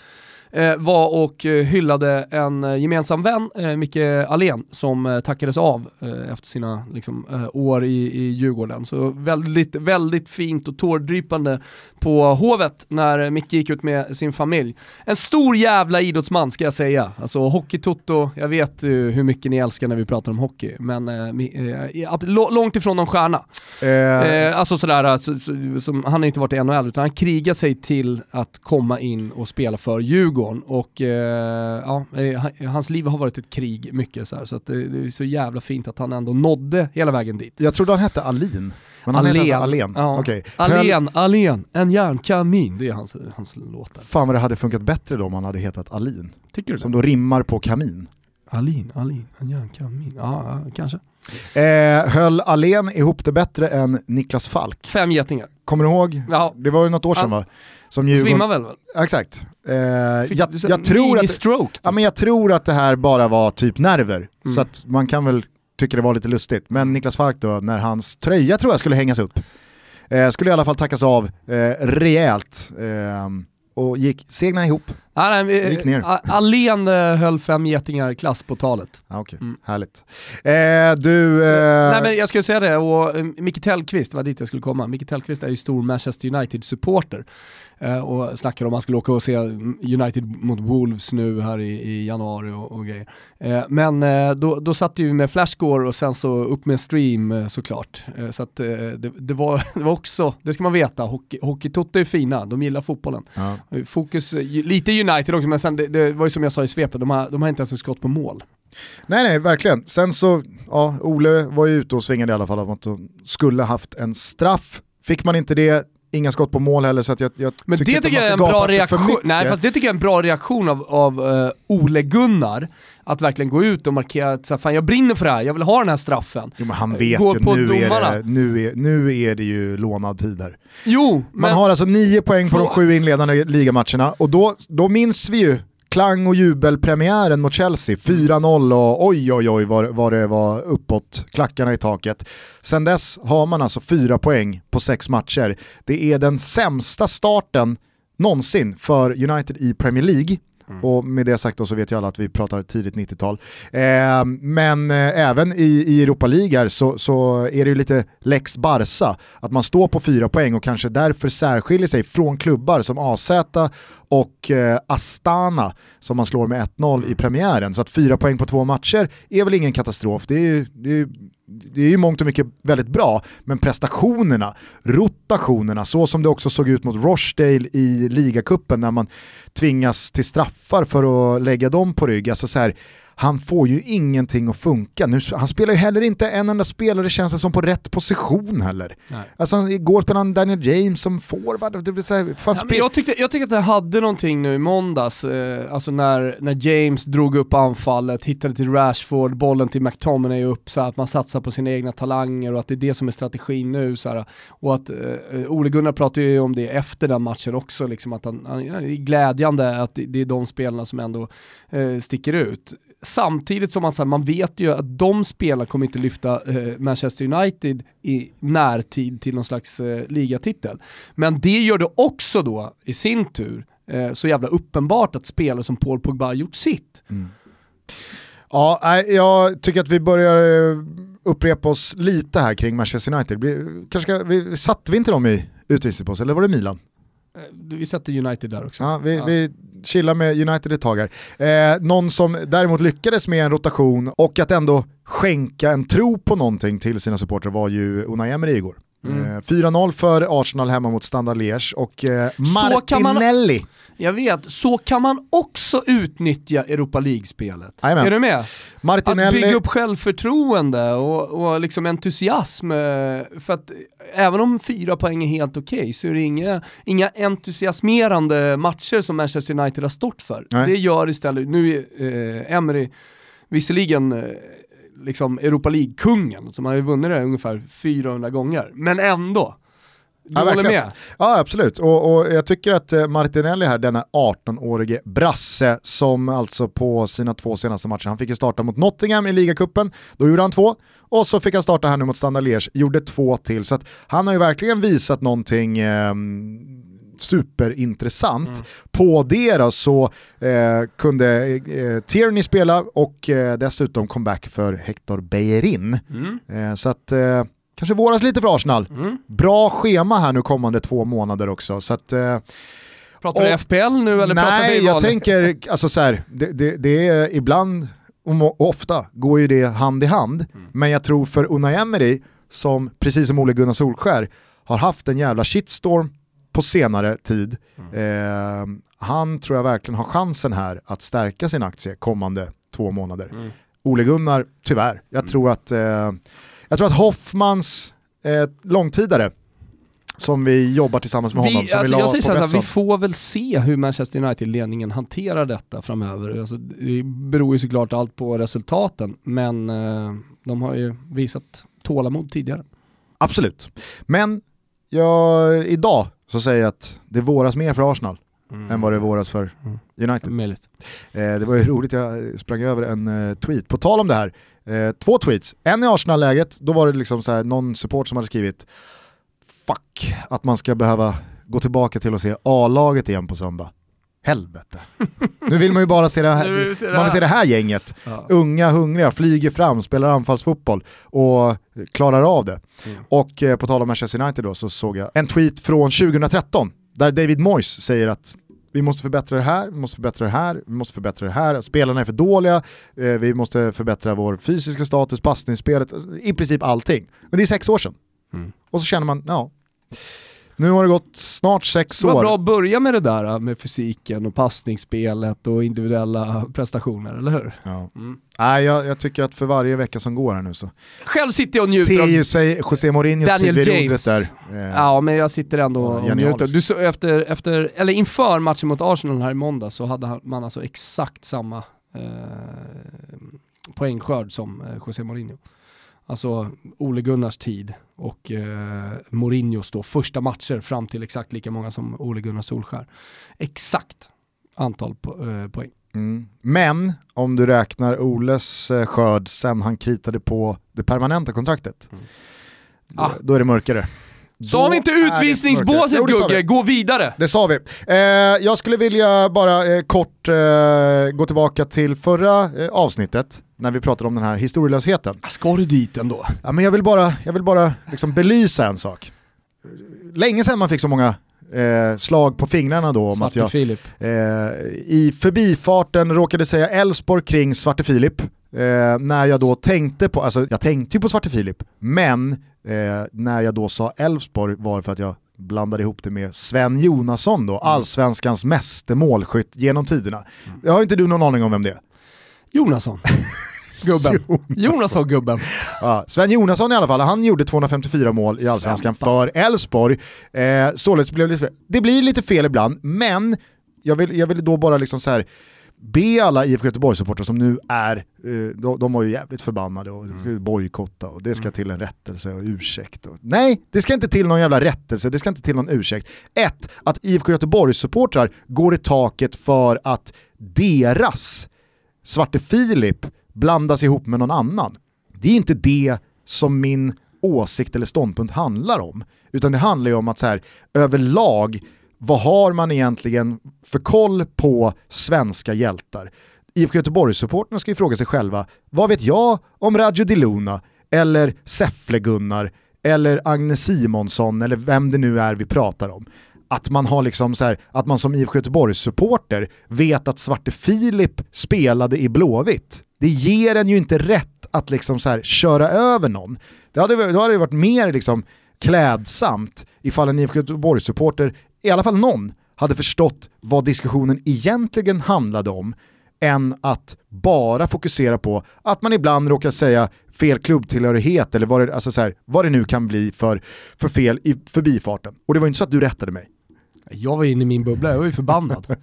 var och eh, hyllade en eh, gemensam vän, eh, Micke Allén, som eh, tackades av eh, efter sina liksom, eh, år i, i Djurgården. Så väldigt, väldigt fint och tårdrypande på Hovet när Micke gick ut med sin familj. En stor jävla idrottsman ska jag säga. Alltså hockeytoto, jag vet eh, hur mycket ni älskar när vi pratar om hockey, men eh, eh, långt ifrån någon stjärna. Eh, Eh, alltså sådär, alltså, så, som, han har inte varit i NHL utan han krigar sig till att komma in och spela för Djurgården och eh, ja, eh, han- hans liv har varit ett krig mycket så, här, så att det, det är så jävla fint att han ändå nådde hela vägen dit. jag trodde han hette Alin. Men han heter alltså Alén. Ja. Okej. Höll- Alén, Alén, en järnkamin, det är hans, hans låtar. Fan vad det hade funkat bättre då om han hade hetat Alin. Tycker du Som det? då rimmar på kamin. Alin, Alin, en järnkamin, ja, kanske. Eh, höll Alén ihop det bättre än Niklas Falk? Fem getingar. Kommer du ihåg? Ja, Det var ju något år sedan Ja. va? Som Djurgården... svimmar väl? Exakt. Eh, jag, jag, tror att, mini-stroke, ja, men jag tror att det här bara var typ nerver. Mm. Så att man kan väl tycka det var lite lustigt. Men Niklas Falk då, när hans tröja tror jag skulle hängas upp, eh, skulle i alla fall tackas av eh, rejält. Eh, och gick, segna ihop. Nej, vi- Gick ner. Allén eh, höll fem getingar klass på talet. Ah, Okej, Mm. härligt. Eh, du... Eh, Nej men jag skulle säga det, och uh, Micke Tellqvist, var dit jag skulle komma. Micke Tellqvist är ju stor Manchester United-supporter. Eh, och snackar om att han skulle åka och se United mot Wolves nu här i, i januari och, och grejer. Eh, men eh, då, då satt vi med flashscore och sen så upp med stream eh, såklart. Eh, så att eh, det, det, var, *laughs* det var också, det ska man veta, hockey, hockeytoto är fina, de gillar fotbollen. ja. Eh, Fokus, eh, lite United också, men sen det, det var ju som jag sa i svepet, de har, de har inte ens ett skott på mål. Nej nej, verkligen. Sen så, ja, Ole var ju ute och svingade i alla fall om att de skulle haft en straff. Fick man inte det, inga skott på mål heller så jag, jag Men det inte tycker jag är en bra reaktion, nej fast det tycker jag är en bra reaktion av, av uh, Ole Gunnar, att verkligen gå ut och markera att så fan jag brinner för det här, jag vill ha den här straffen. Jo men han vet Gå ju, nu är, det, nu, är, nu är det ju lånad tid här. Jo, Man men har alltså nio poäng på de sju inledande ligamatcherna och då, då minns vi ju klang och jubelpremiären mot Chelsea, 4-0 och oj oj oj vad, vad det var uppåt, klackarna i taket. Sen dess har man alltså fyra poäng på sex matcher. Det är den sämsta starten någonsin för United i Premier League. Och med det sagt då så vet ju alla att vi pratar tidigt 90-tal. Eh, men eh, även i, i Europa League så, så är det ju lite lex Barca, att man står på fyra poäng och kanske därför särskiljer sig från klubbar som AZ och eh, Astana som man slår med 1-0 i premiären. Så att fyra poäng på två matcher är väl ingen katastrof. Det är ju, det är ju det är ju mångt och mycket väldigt bra, men prestationerna, rotationerna, så som det också såg ut mot Rochdale i ligacupen när man tvingas till straffar för att lägga dem på rygg. Alltså så här, han får ju ingenting att funka. Nu, han spelar ju heller inte en enda spelare känns det som på rätt position heller. Nej. Alltså igår spelade han Daniel James som forward. Det vill säga, ja, jag, tyckte, jag tyckte att det hade någonting nu i måndags, eh, alltså när, när James drog upp anfallet, hittade till Rashford, bollen till McTominay upp, så att man satsar på sina egna talanger och att det är det som är strategin nu. Så här, och att eh, Ole Gunnar pratade ju om det efter den matchen också, liksom att han, han, är glädjande att det, det är de spelarna som ändå eh, sticker ut samtidigt som man, så här, man vet ju att de spelarna kommer inte lyfta eh, Manchester United i närtid till någon slags eh, ligatitel. Men det gör det också då i sin tur eh, så jävla uppenbart att spelare som Paul Pogba har gjort sitt. Mm. Ja, jag tycker att vi börjar eh, upprepa oss lite här kring Manchester United. Kanske ska, vi, satte vi inte dem i utvisningsbås, eller var det Milan? Eh, vi sätter United där också. Ja, vi, ja. vi Chilla med United ett tag här. Eh, någon som däremot lyckades med en rotation och att ändå skänka en tro på någonting till sina supportrar var ju Unai Emery igår. Mm. 4-0 eh, för Arsenal hemma mot Standard Liège och eh, Martinelli. Man, jag vet, så kan man också utnyttja Europa League-spelet. Är du med? Martinelli... Att bygga upp självförtroende och, och liksom entusiasm. Eh, för att även om fyra poäng är helt okej okay, så är det inga, inga entusiasmerande matcher som Manchester United har stått för. Nej. Det gör istället, nu är eh, Emery visserligen eh, liksom Europa League-kungen, som har ju vunnit det ungefär 400 gånger, men ändå. Du ja, håller med? Ja absolut, och, och, jag tycker att eh, Martinelli här, denna 18-årige brasse som alltså på sina två senaste matcher, han fick ju starta mot Nottingham i ligacupen, då gjorde han två, och så fick han starta här nu mot Standard Liège, gjorde två till, så att han har ju verkligen visat någonting eh, superintressant. Mm. På det då så eh, kunde eh, Tierney spela och eh, dessutom comeback för Hector Bellerin. Mm. Eh, så att eh, kanske våras lite för Arsenal. Mm. Bra schema här nu kommande två månader också. Så att, eh, pratar du FPL nu eller nej, pratar vi Nej, jag tänker, alltså så här, det, det, det, är ibland och ofta går ju det hand i hand, mm. men jag tror för Unai Emery, som precis som Ole Gunnar Solskär har haft en jävla shitstorm på senare tid. Mm. Eh, han tror jag verkligen har chansen här att stärka sin aktie kommande två månader. Mm. Ole Gunnar, tyvärr. Jag, mm. tror, att, eh, jag tror att Hoffmans eh, långtidare som vi jobbar tillsammans med honom. Vi, alltså, vi, jag säger så här, vi får väl se hur Manchester United-ledningen hanterar detta framöver. Alltså, det beror ju såklart allt på resultaten, men eh, de har ju visat tålamod tidigare. Absolut, men jag, idag så säger jag att det våras mer för Arsenal mm. än vad det våras för mm. United. Eh, det var ju roligt, jag sprang över en eh, tweet. På tal om det här, eh, två tweets. En i Arsenal-läget, då var det liksom så här, någon support som hade skrivit fuck att man ska behöva gå tillbaka till att se A-laget igen på söndag. Helvete. nu vill man ju bara se det här, vill se det man vill se det här gänget. Ja. Unga, hungriga, flyger fram, spelar anfallsfotboll och klarar av det. Mm. Och eh, på tal om Manchester United då så såg jag en tweet från 2013 där David Moyes säger att vi måste förbättra det här, vi måste förbättra det här, vi måste förbättra det här, spelarna är för dåliga, eh, vi måste förbättra vår fysiska status, passningsspelet, i princip allting. Men det är sex år sedan. Mm. Och så känner man, ja, nu har det gått snart sex år. Det var bra att börja med det där med fysiken och passningsspelet och individuella prestationer, eller hur? Ja. Mm. Nej, jag, jag, tycker att för varje vecka som går här nu så... Själv sitter jag och njuter av... sig José Mourinhos Daniel tid vid James. där. Eh, ja, men jag sitter ändå och njuter. Du, så, efter, efter, eller inför matchen mot Arsenal här i måndag så hade man alltså exakt samma eh, poängskörd som eh, José Mourinho. Alltså Ole Gunnars tid och eh, Mourinhos då första matcher fram till exakt lika många som Ole Gunnar Solskär. Exakt antal po eh, poäng. Mm. Men om du räknar Oles eh, skörd sen han kritade på det permanenta kontraktet, mm. ah. då, då är det mörkare. Sa vi inte utvisningsbåset Gugge? Gå vidare! Det sa vi. Eh, jag skulle vilja bara eh, kort eh, gå tillbaka till förra eh, avsnittet när vi pratade om den här historielösheten. Ah, ska du dit ändå? Ja, men jag vill bara, jag vill bara liksom belysa en sak. Länge sedan man fick så många eh, slag på fingrarna då om Svarte att jag eh, i förbifarten råkade säga Elfsborg kring Svarte Filip. Eh, när jag då tänkte på, alltså jag tänkte ju på Svarte Filip, men eh, när jag då sa Elfsborg var för att jag blandade ihop det med Sven Jonasson då, mm. allsvenskans meste målskytt genom tiderna. Jag har inte du någon aning om vem det är? Jonasson. *laughs* Gubben. Jonasson-gubben. Ja, Sven Jonasson i alla fall, han gjorde 254 mål i Allsvenskan för Elfsborg. Eh, således blev det, lite, det blir lite fel ibland, men jag vill, jag vill då bara liksom så här be alla IFK Göteborg-supportrar som nu är, eh, de, de var ju jävligt förbannade och mm. bojkotta och det ska mm. till en rättelse och ursäkt. Och, nej, det ska inte till någon jävla rättelse, det ska inte till någon ursäkt. Ett, att IFK Göteborg-supportrar går i taket för att deras Svarte Filip blandas ihop med någon annan. Det är inte det som min åsikt eller ståndpunkt handlar om. Utan det handlar ju om att så här, överlag, vad har man egentligen för koll på svenska hjältar? IFK Göteborg-supporterna ska ju fråga sig själva, vad vet jag om Radio Di Luna, eller Säffle-Gunnar, eller Agnes Simonsson, eller vem det nu är vi pratar om att man har liksom så här, att man som IFK Göteborg-supporter vet att Svarte Filip spelade i Blåvitt. Det ger en ju inte rätt att liksom så här köra över någon. Det hade, då hade det varit mer liksom klädsamt ifall en IFK Göteborg-supporter, i alla fall någon, hade förstått vad diskussionen egentligen handlade om än att bara fokusera på att man ibland råkar säga fel klubbtillhörighet eller vad det, alltså så här, vad det nu kan bli för, för fel i förbifarten. Och det var inte så att du rättade mig. Jag var inne i min bubbla, jag var ju förbannad. *laughs*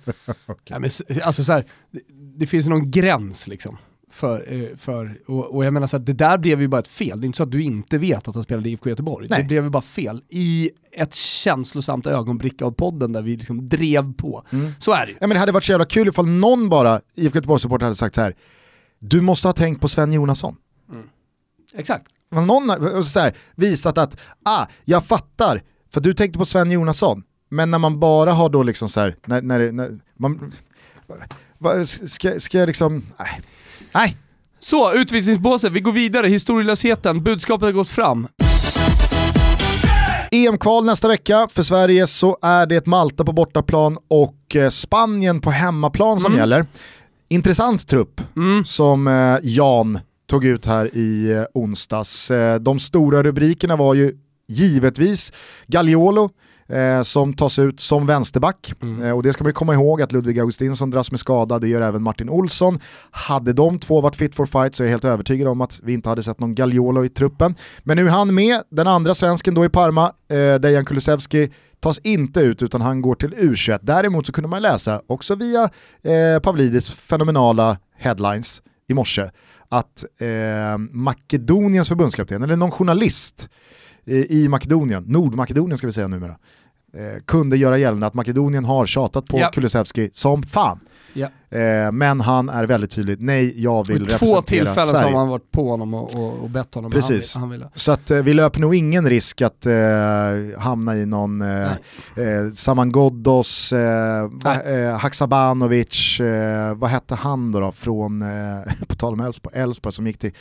okay. ja, men, alltså så här, det, det finns någon gräns liksom. För, eh, för, och, och jag menar så att det där blev ju bara ett fel. Det är inte så att du inte vet att han spelade i IFK Göteborg. Nej. Det blev ju bara fel i ett känslosamt ögonblick av podden där vi liksom drev på. Mm. Så är det ju. Ja, men Det hade varit så jävla kul ifall någon bara, IFK Göteborg-supporter hade sagt så här. du måste ha tänkt på Sven Jonasson. Mm. Exakt. Någon har så här, visat att, ah, jag fattar, för du tänkte på Sven Jonasson. Men när man bara har då liksom så här, när, när, när man, ska, ska jag liksom, nej. Nej. Så, utvisningsbåset, vi går vidare, historielösheten, budskapet har gått fram. EM-kval nästa vecka. För Sverige så är det Malta på bortaplan och eh, Spanien på hemmaplan som mm. gäller. Intressant trupp mm. som eh, Jan tog ut här i eh, onsdags. De stora rubrikerna var ju givetvis Gagliolo, eh, som tas ut som vänsterback. Mm. Eh, och det ska man komma ihåg att Ludvig Augustinsson dras med skada, det gör även Martin Olsson. Hade de två varit fit for fight så är jag helt övertygad om att vi inte hade sett någon Gagliolo i truppen. Men nu är han med, den andra svensken då i Parma, eh, Dejan Kulusevski, tas inte ut utan han går till U21. Däremot så kunde man läsa, också via eh, Pavlidis fenomenala headlines i morse, att eh, Makedoniens förbundskapten, eller någon journalist, i Makedonien, Nordmakedonien ska vi säga numera, eh, kunde göra gällande att Makedonien har tjatat på ja. Kulusevski som fan. Ja. Eh, men han är väldigt tydlig, nej jag vill representera Sverige. Två tillfällen Sverige. har man varit på honom och, och, och bett honom. Precis. Han, han ville. Så att, eh, vi löper nog ingen risk att eh, hamna i någon eh, eh Saman Ghoddos, Haksabanovic, vad hette han då, då från, *laughs* på tal om Elfsborg, Elfsborg som gick till,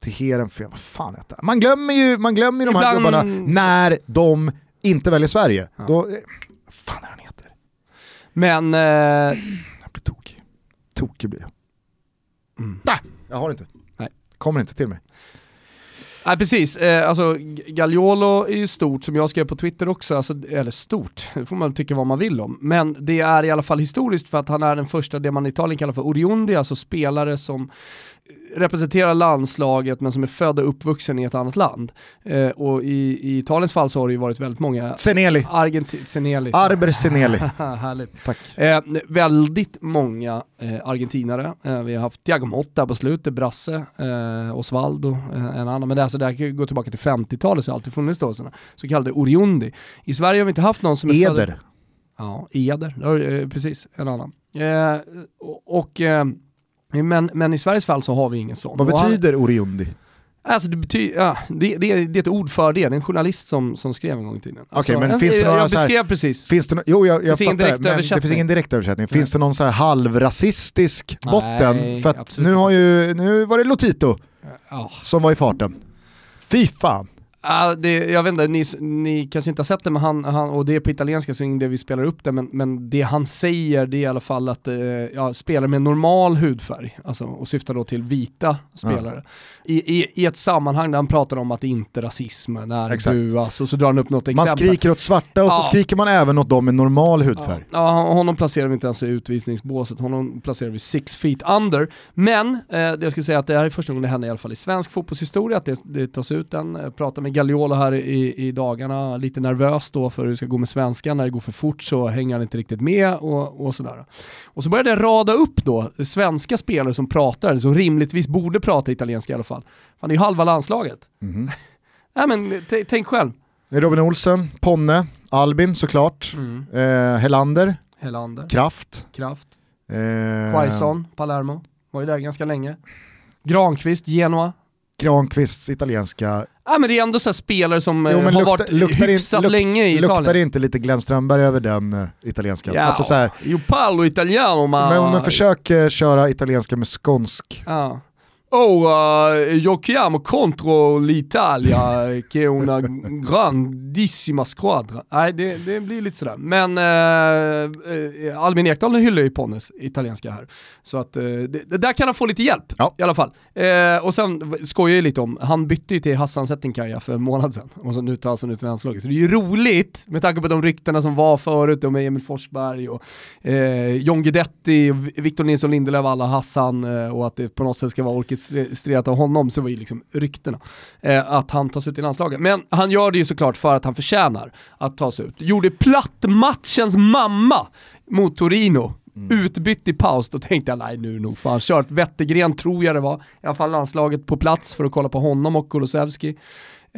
till Heerenveen, vad fan hette han? Man glömmer ju, man glömmer ju de här gubbarna när de inte väljer Sverige. Ja. Då, vad fan är han heter? Men... Eh... Jag blir tokig. Tokig blir jag. Mm. Nej, jag har inte. Nej. Kommer inte till mig. Nej precis, eh, alltså Gagliolo är ju stort som jag skrev på Twitter också, alltså, eller stort, det får man tycka vad man vill om. Men det är i alla fall historiskt för att han är den första, det man i Italien kallar för Oriondi, alltså spelare som representerar landslaget men som är född och uppvuxen i ett annat land. Eh, och i, i Italiens fall så har det ju varit väldigt många... Seneli. Argenti Seneli. Arber Seneli. *laughs* Härligt. Tack. Eh, väldigt många eh, argentinare. Eh, vi har haft Thiago Motta på slutet, Brasse, eh, Osvaldo, eh, en annan. Men det, alltså, det här går tillbaka till 50-talet så har alltid funnits då sådana så kallade Oriundi. I Sverige har vi inte haft någon som är Eder. Född... Ja, Eder, precis, en annan. och men, men i Sveriges fall så har vi ingen sån. Vad betyder Oriundi? Alltså det, betyder, ja, det, det, det, är ett ord för det, det är en journalist som, som skrev en gång i tiden. Alltså, okay, men en, finns det några jag beskrev här, precis. Finns det no, jo, jag, jag fattar, men det finns ingen direktöversättning. Finns det någon så här halvrasistisk botten? Nej, för att nu, har ju, nu var det Lotito oh. som var i farten. Fy fan. Uh, det, jag vet inte, ni, ni, kanske inte har sett det, men han, han, och det är på italienska så det vi spelar upp det, men, men det han säger det är i alla fall att uh, ja, spelare med normal hudfärg, alltså, och syftar då till vita spelare, ja. I, i, i, ett sammanhang där han pratar om att det inte är rasism när det buas, och så drar han upp något exempel. Man skriker åt svarta och ja. så skriker man även åt dem med normal hudfärg. Ja, honom placerar vi inte ens i utvisningsbåset, honom placerar vi six feet under. Men, eh, det jag skulle säga att det här är första gången det händer i alla fall i svensk fotbollshistoria, att det, det tas ut den, eh, pratar med Gagliolo här i, i dagarna, lite nervös då för hur det ska gå med svenskan, när det går för fort så hänger han inte riktigt med och, och sådär. Och så började det rada upp då svenska spelare som pratar, som rimligtvis borde prata italienska i alla fall. Fan, det är ju halva landslaget. Mm. *laughs* Nej men tänk själv. Robin Olsen, Ponne, Albin såklart, mm. eh, Helander, Helander, Kraft. Kraft. Eh, Quaison, Palermo, var ju där ganska länge. Granqvist, Genoa. Granqvists italienska Ja men det är ändå så spelare som jo, har lukta, varit luktar hyfsat in, luk, länge i Italien. Luktar det inte lite Glenn Strömberg över den uh, italienska? Ja, alltså, så här, io italiano ma... Men, men försök uh, köra italienska med skånsk. Ja. Oh, uh, giochiamo contro l'Italia che è una grandissima squadra. Nej, det, det blir lite sådär. Men uh, Albin Ekdal hyllar ju Ponnes italienska här. Så att uh, det, där kan han få lite hjälp ja. i alla fall. Uh, och sen skojar jag lite om, han bytte ju till Hassan Settinkaja för en månad sedan och så nu tar han ut landslaget. Så det är ju roligt med tanke på de ryktena som var förut med Emil Forsberg och uh, John Guidetti, Victor Nilsson Lindelöf, alla Hassan och att det på något sätt ska vara orkes registrerat av honom så var ju liksom ryktena eh, att han tas ut i landslaget. Men han gör det ju såklart för att han förtjänar att tas ut. Gjorde platt matchens mamma mot Torino Mm. Utbytt i paus, då tänkte jag nej nu är det nog fan kört. Wettergren tror jag det var, i alla fall landslaget på plats för att kolla på honom och Kulusevski.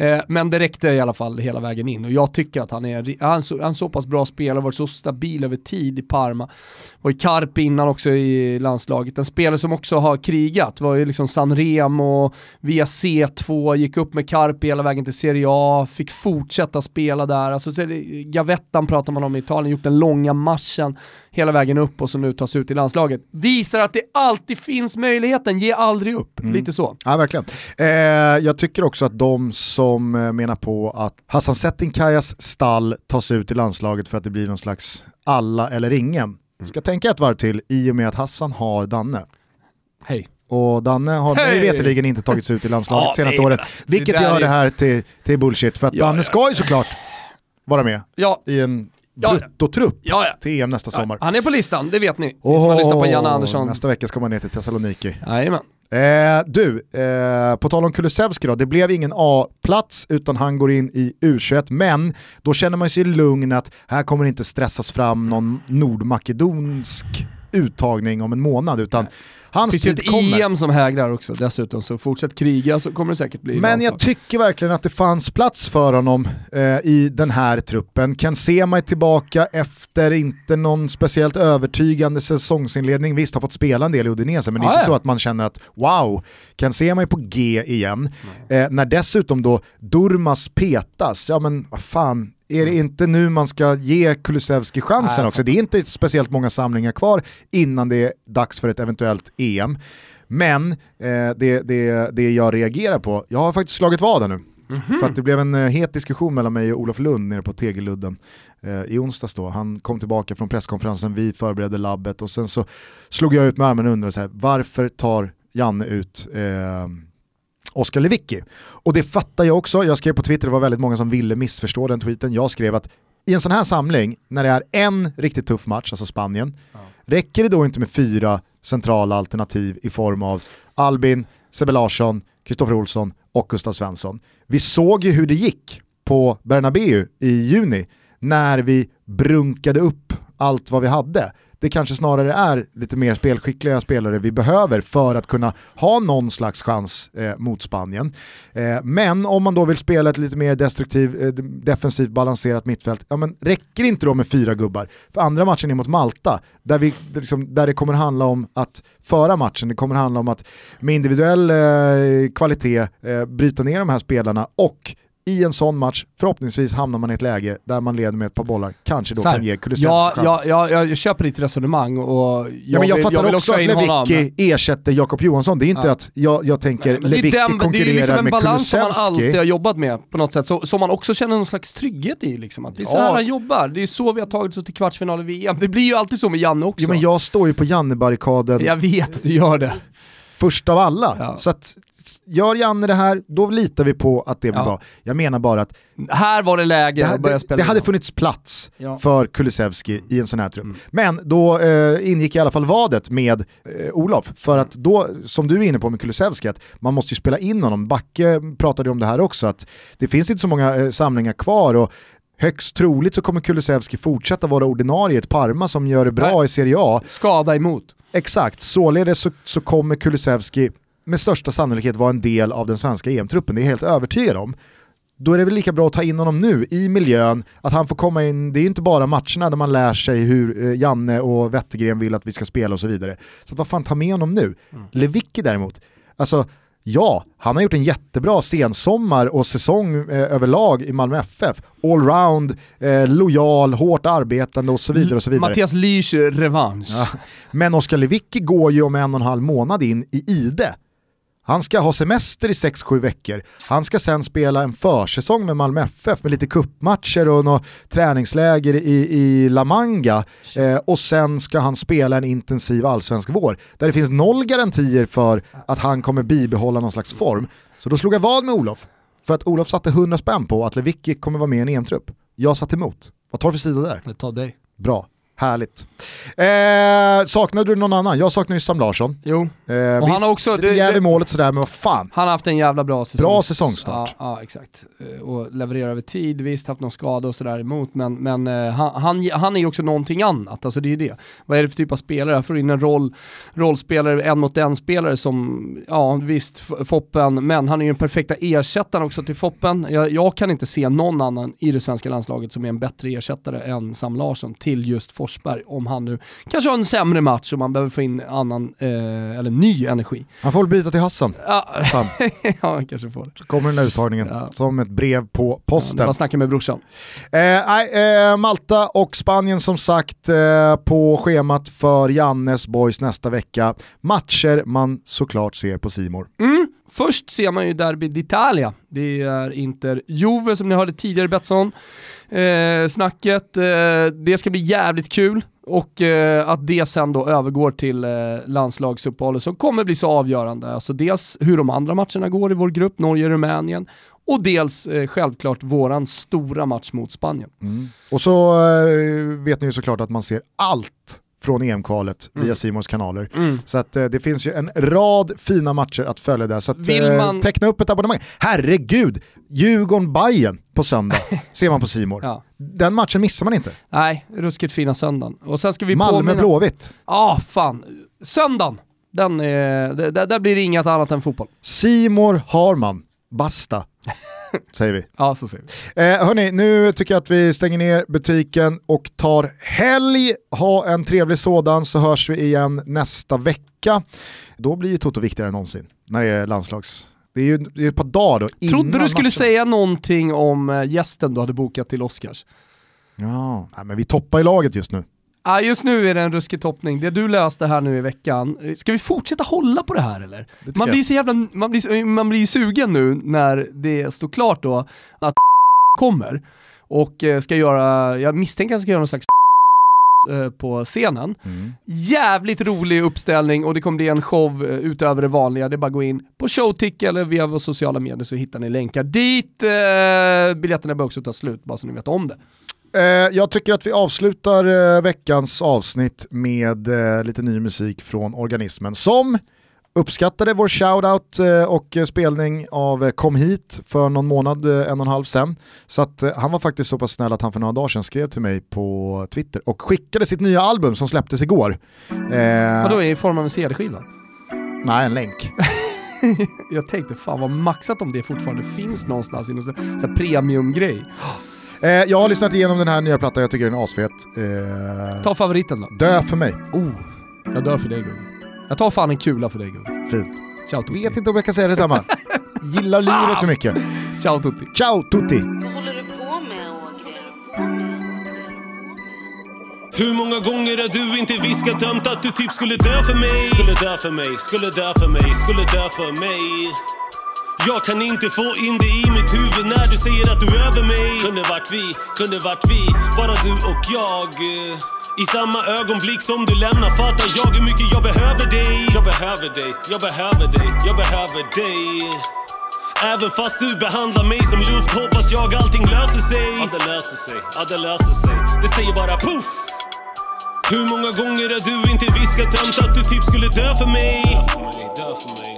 Eh, men det räckte i alla fall hela vägen in och jag tycker att han är han så, han så pass bra spelare, varit så stabil över tid i Parma. Var i Carpi innan också i landslaget. En spelare som också har krigat, var ju liksom Sanremo, via C2, gick upp med Carpi hela vägen till Serie A, fick fortsätta spela där. Alltså, Gavettan pratar man om i Italien, gjort den långa marschen hela vägen upp och som nu tas ut i landslaget. Visar att det alltid finns möjligheten, ge aldrig upp. Mm. Lite så. Ja, verkligen. Eh, jag tycker också att de som eh, menar på att Hassan Settinkajas stall tas ut i landslaget för att det blir någon slags alla eller ingen, mm. ska tänka ett varv till i och med att Hassan har Danne. Hej. Och Danne har mig veterligen inte tagits ut i landslaget *laughs* ja, senaste året. Alltså, vilket det gör är... det här till, till bullshit, för att ja, Danne ja. ska ju såklart vara med ja. i en bruttotrupp ja, ja. till EM nästa sommar. Han är på listan, det vet ni. Oh, ni som har lyssnat på Janne Andersson. Nästa vecka ska man ner till Thessaloniki. Jajamän. Eh, du, eh, på tal om Kulusevski då, det blev ingen A-plats utan han går in i U21, men då känner man sig lugn att här kommer inte stressas fram någon nordmakedonsk uttagning om en månad, utan Nej. Hans finns ju ett EM som hägrar också dessutom, så fortsätt kriga så kommer det säkert bli Men jag tycker verkligen att det fanns plats för honom eh, i den här truppen. Ken Sema är tillbaka efter inte någon speciellt övertygande säsongsinledning. Visst, har fått spela en del i Udinese, men det är ah, inte ja. så att man känner att wow, Ken Sema är på G igen. Eh, när dessutom då Durmas petas, ja men vad fan, är det mm. inte nu man ska ge Kulusevski chansen Nej, också? Det är inte speciellt många samlingar kvar innan det är dags för ett eventuellt EM. Men eh, det, det, det jag reagerar på, jag har faktiskt slagit vad där nu. Mm -hmm. För att det blev en eh, het diskussion mellan mig och Olof Lund nere på Tegelludden eh, i onsdags då. Han kom tillbaka från presskonferensen, vi förberedde labbet och sen så slog jag ut med armen och undrade så här, varför tar Janne ut eh, Oskar Lewicki. Och det fattar jag också, jag skrev på Twitter, det var väldigt många som ville missförstå den tweeten, jag skrev att i en sån här samling, när det är en riktigt tuff match, alltså Spanien, ja. räcker det då inte med fyra centrala alternativ i form av Albin, Sebbe Larsson, Kristoffer Olsson och Gustav Svensson. Vi såg ju hur det gick på Bernabéu i juni när vi brunkade upp allt vad vi hade det kanske snarare är lite mer spelskickliga spelare vi behöver för att kunna ha någon slags chans eh, mot Spanien. Eh, men om man då vill spela ett lite mer destruktiv, eh, defensivt balanserat mittfält, ja men räcker inte då med fyra gubbar? För andra matchen är mot Malta, där, vi, liksom, där det kommer handla om att föra matchen, det kommer handla om att med individuell eh, kvalitet eh, bryta ner de här spelarna och i en sån match, förhoppningsvis hamnar man i ett läge där man leder med ett par bollar, kanske då kan ge Kulusevski ja, chans. ja, ja, jag köper ditt resonemang och jag, Ja, men jag vill, fattar jag vill också ha att. Lewicki ersätter Jakob Johansson, det är inte Ja. att jag, jag tänker Men det, är Lewicki den, det är konkurrerar liksom en med balans som man alltid Kulusevski. har jobbat med på något sätt, så, som man också känner någon slags trygghet i. Liksom. Att det är så här han jobbar, det är så vi har tagit oss till kvartsfinal i VM. Det blir ju alltid så med Janne också. Ja, men jag står ju på Janne-barrikaden jag vet att du gör det. först av alla. Ja. Så att, gör Janne det här, då litar vi på att det blir Ja. bra. Jag menar bara att Här var det läge det, att börja det, spela det hade in. funnits plats Ja. för Kulusevski i en sån här trupp. Mm. Men då eh, ingick i alla fall vadet med eh, Olof, för att då, som du är inne på med Kulusevski, att man måste ju spela in honom. Backe pratade om det här också, att det finns inte så många eh, samlingar kvar och högst troligt så kommer Kulusevski fortsätta vara ordinarie i ett Parma som gör det bra Nej. i Serie A. Skada emot. Exakt, således så, så kommer Kulusevski med största sannolikhet vara en del av den svenska EM-truppen, det är jag helt övertygad om. Då är det väl lika bra att ta in honom nu i miljön, att han får komma in, det är inte bara matcherna där man lär sig hur eh, Janne och Wettergren vill att vi ska spela och så vidare. Så att vad fan, ta med honom nu. Lewicki däremot, alltså ja, han har gjort en jättebra sensommar och säsong eh, överlag i Malmö FF. Allround, eh, lojal, hårt arbetande och så vidare och så vidare. Mattias Lich revansch. Ja. Men Oskar Lewicki går ju om en och en halv månad in i Ide. Han ska ha semester i 6-7 veckor. Han ska sen spela en försäsong med Malmö FF med lite kuppmatcher och något träningsläger i, i La Manga. Eh, och sen ska han spela en intensiv allsvensk vår. Där det finns noll garantier för att han kommer bibehålla någon slags form. Så då slog jag vad med Olof. För att Olof satte 100 spänn på att Lewicki kommer vara med i en EM-trupp. Jag satt emot. Vad tar du för sida där? Det tar dig. Bra, härligt. Eh, saknade du någon annan? Jag saknar ju Sam Larsson. Jo, Eh, Och han har också- lite det- jäv i det- målet sådär, men vad fan. han har haft en jävla bra säsong. Bra säsongstart. Ja, ja exakt. Eh, Och levererar över tid, visst haft någon skada och sådär emot, men, men eh, han, han, han är ju också någonting annat, alltså det är ju det. Vad är det för typ av spelare? Får in en roll, rollspelare, en mot en spelare som, ja visst, Foppen, men han är ju den perfekta ersättaren också till Foppen. Jag, jag kan inte se någon annan i det svenska landslaget som är en bättre ersättare än Sam Larsson till just Forsberg, om han nu kanske har en sämre match och man behöver få in annan, eh, eller ny energi. Han får väl byta till Hassan. Ja, Sam. *laughs* ja han kanske får det. Så kommer den där uttagningen Ja. som ett brev på Ja, posten. var snacka med brorsan. Eh, eh, Malta och Spanien som sagt eh, på schemat för Jannes boys nästa vecka. Matcher man såklart ser på Simor. Mm. Först ser man ju Derby d'Italia. Det är Inter Juve som ni hörde tidigare Betsson-snacket. Eh, eh, det ska bli jävligt kul och eh, att det sen då övergår till eh, landslagsuppehållet som kommer bli så avgörande. Alltså dels hur de andra matcherna går i vår grupp, Norge-Rumänien, och dels eh, självklart våran stora match mot Spanien. Mm. Och så eh, vet ni ju såklart att man ser allt från EM-kvalet Mm. via Simons kanaler. Så att eh, det finns ju en rad fina matcher att följa där. Så att, Vill eh, man- teckna upp ett abonnemang. Herregud, djurgården bayern på söndag *laughs* ser man på Simor. Ja. Den matchen missar man inte. Nej, ruskigt fina söndagen. Och sen ska vi Malmö påminna- Blåvitt. Ja, fan. Söndagen, den är, där, där- där blir det inget annat än fotboll. Simor har man. Basta, *laughs* säger vi. Ja, så ser vi. Eh, hörni, nu tycker jag att vi stänger ner butiken och tar helg. Ha en trevlig sådan så hörs vi igen nästa vecka. Då blir ju Toto viktigare än någonsin när det är landslags... Det är ju det är ett par dagar då innan Trodde du skulle matchen. säga någonting om eh, gästen du hade bokat till Oscars? Ja, Nej, men vi toppar i laget just nu. Ah, just nu är det en ruskig toppning. Det du löste här nu i veckan, eh, ska vi fortsätta hålla på det här eller? tycker Man blir så jävla, man blir, så- man blir sugen nu när det står klart då att *laughs* kommer och eh, ska göra, jag misstänker att han ska göra någon slags *laughs* eh, på scenen. Mm. Jävligt rolig uppställning och det kommer bli en show eh, utöver det vanliga. Det är bara att gå in på Showtick eller via våra sociala medier så hittar ni länkar dit. Eh, biljetterna bör också ta slut, bara så ni vet om det. Eh, jag tycker att vi avslutar eh, veckans avsnitt med eh, lite ny musik från Organismen som uppskattade vår shoutout och spelning av Kom hit för någon månad, en och en halv sen. Så att han var faktiskt så pass snäll att han för några dagar sedan skrev till mig på Twitter och skickade sitt nya album som släpptes igår. Vadå, i form av en CD-skiva? nej, en länk. *laughs* Jag tänkte fan vad maxat om det fortfarande finns någonstans i någon sån premiumgrej. Eh, jag har lyssnat igenom den här nya plattan, jag tycker den är asfet. Eh, Ta favoriten då. Dö för mig, Oh, jag dör för dig Gugge. Jag tar fan en kula för dig Gugge. fint. Ciao Tutti. Vet inte om jag kan säga detsamma. *laughs* Gillar livet för mycket. Ciao tutti. Ciao tutti! Vad håller du på med Ågren? Hur många gånger har du inte viskat ömt att du typ skulle dö för mig? Skulle dö för mig, skulle dö för mig, skulle dö för mig. Jag kan inte få in det i mitt huvud när du säger att du är över mig. Kunde varit vi, kunde varit vi, bara du och jag. I samma ögonblick som du lämnar fattar jag hur mycket jag behöver dig. Jag behöver dig, jag behöver dig, jag behöver dig. Även fast du behandlar mig som luft hoppas jag allting löser sig. Ja, det löser sig, ja det löser sig. Det säger bara poff! Hur många gånger har du inte viskat ömt att du typ skulle dö för mig? Dö för mig, dö för mig,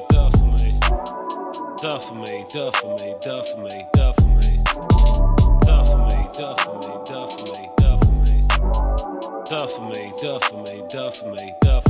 dö för mig. Dö för mig, dö för mig, dö för mig, dö för mig. Dö för mig, dö för mig, dö för mig, dö för mig. Dö för mig, dö för mig, dö för mig.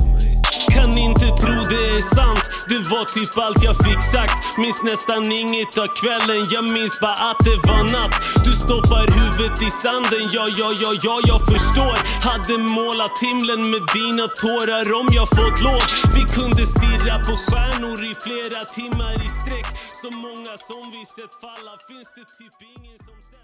Kan inte tro det är sant. Det var typ allt jag fick sagt. Minns nästan inget av kvällen. Jag minns bara att det var natt. Du stoppar huvudet i sanden. Ja, ja, ja, ja, jag förstår. Hade målat himlen med dina tårar om jag fått lov. Vi kunde stirra på stjärnor i flera timmar i sträck. Så många som vi sett falla finns det typ ingen som sett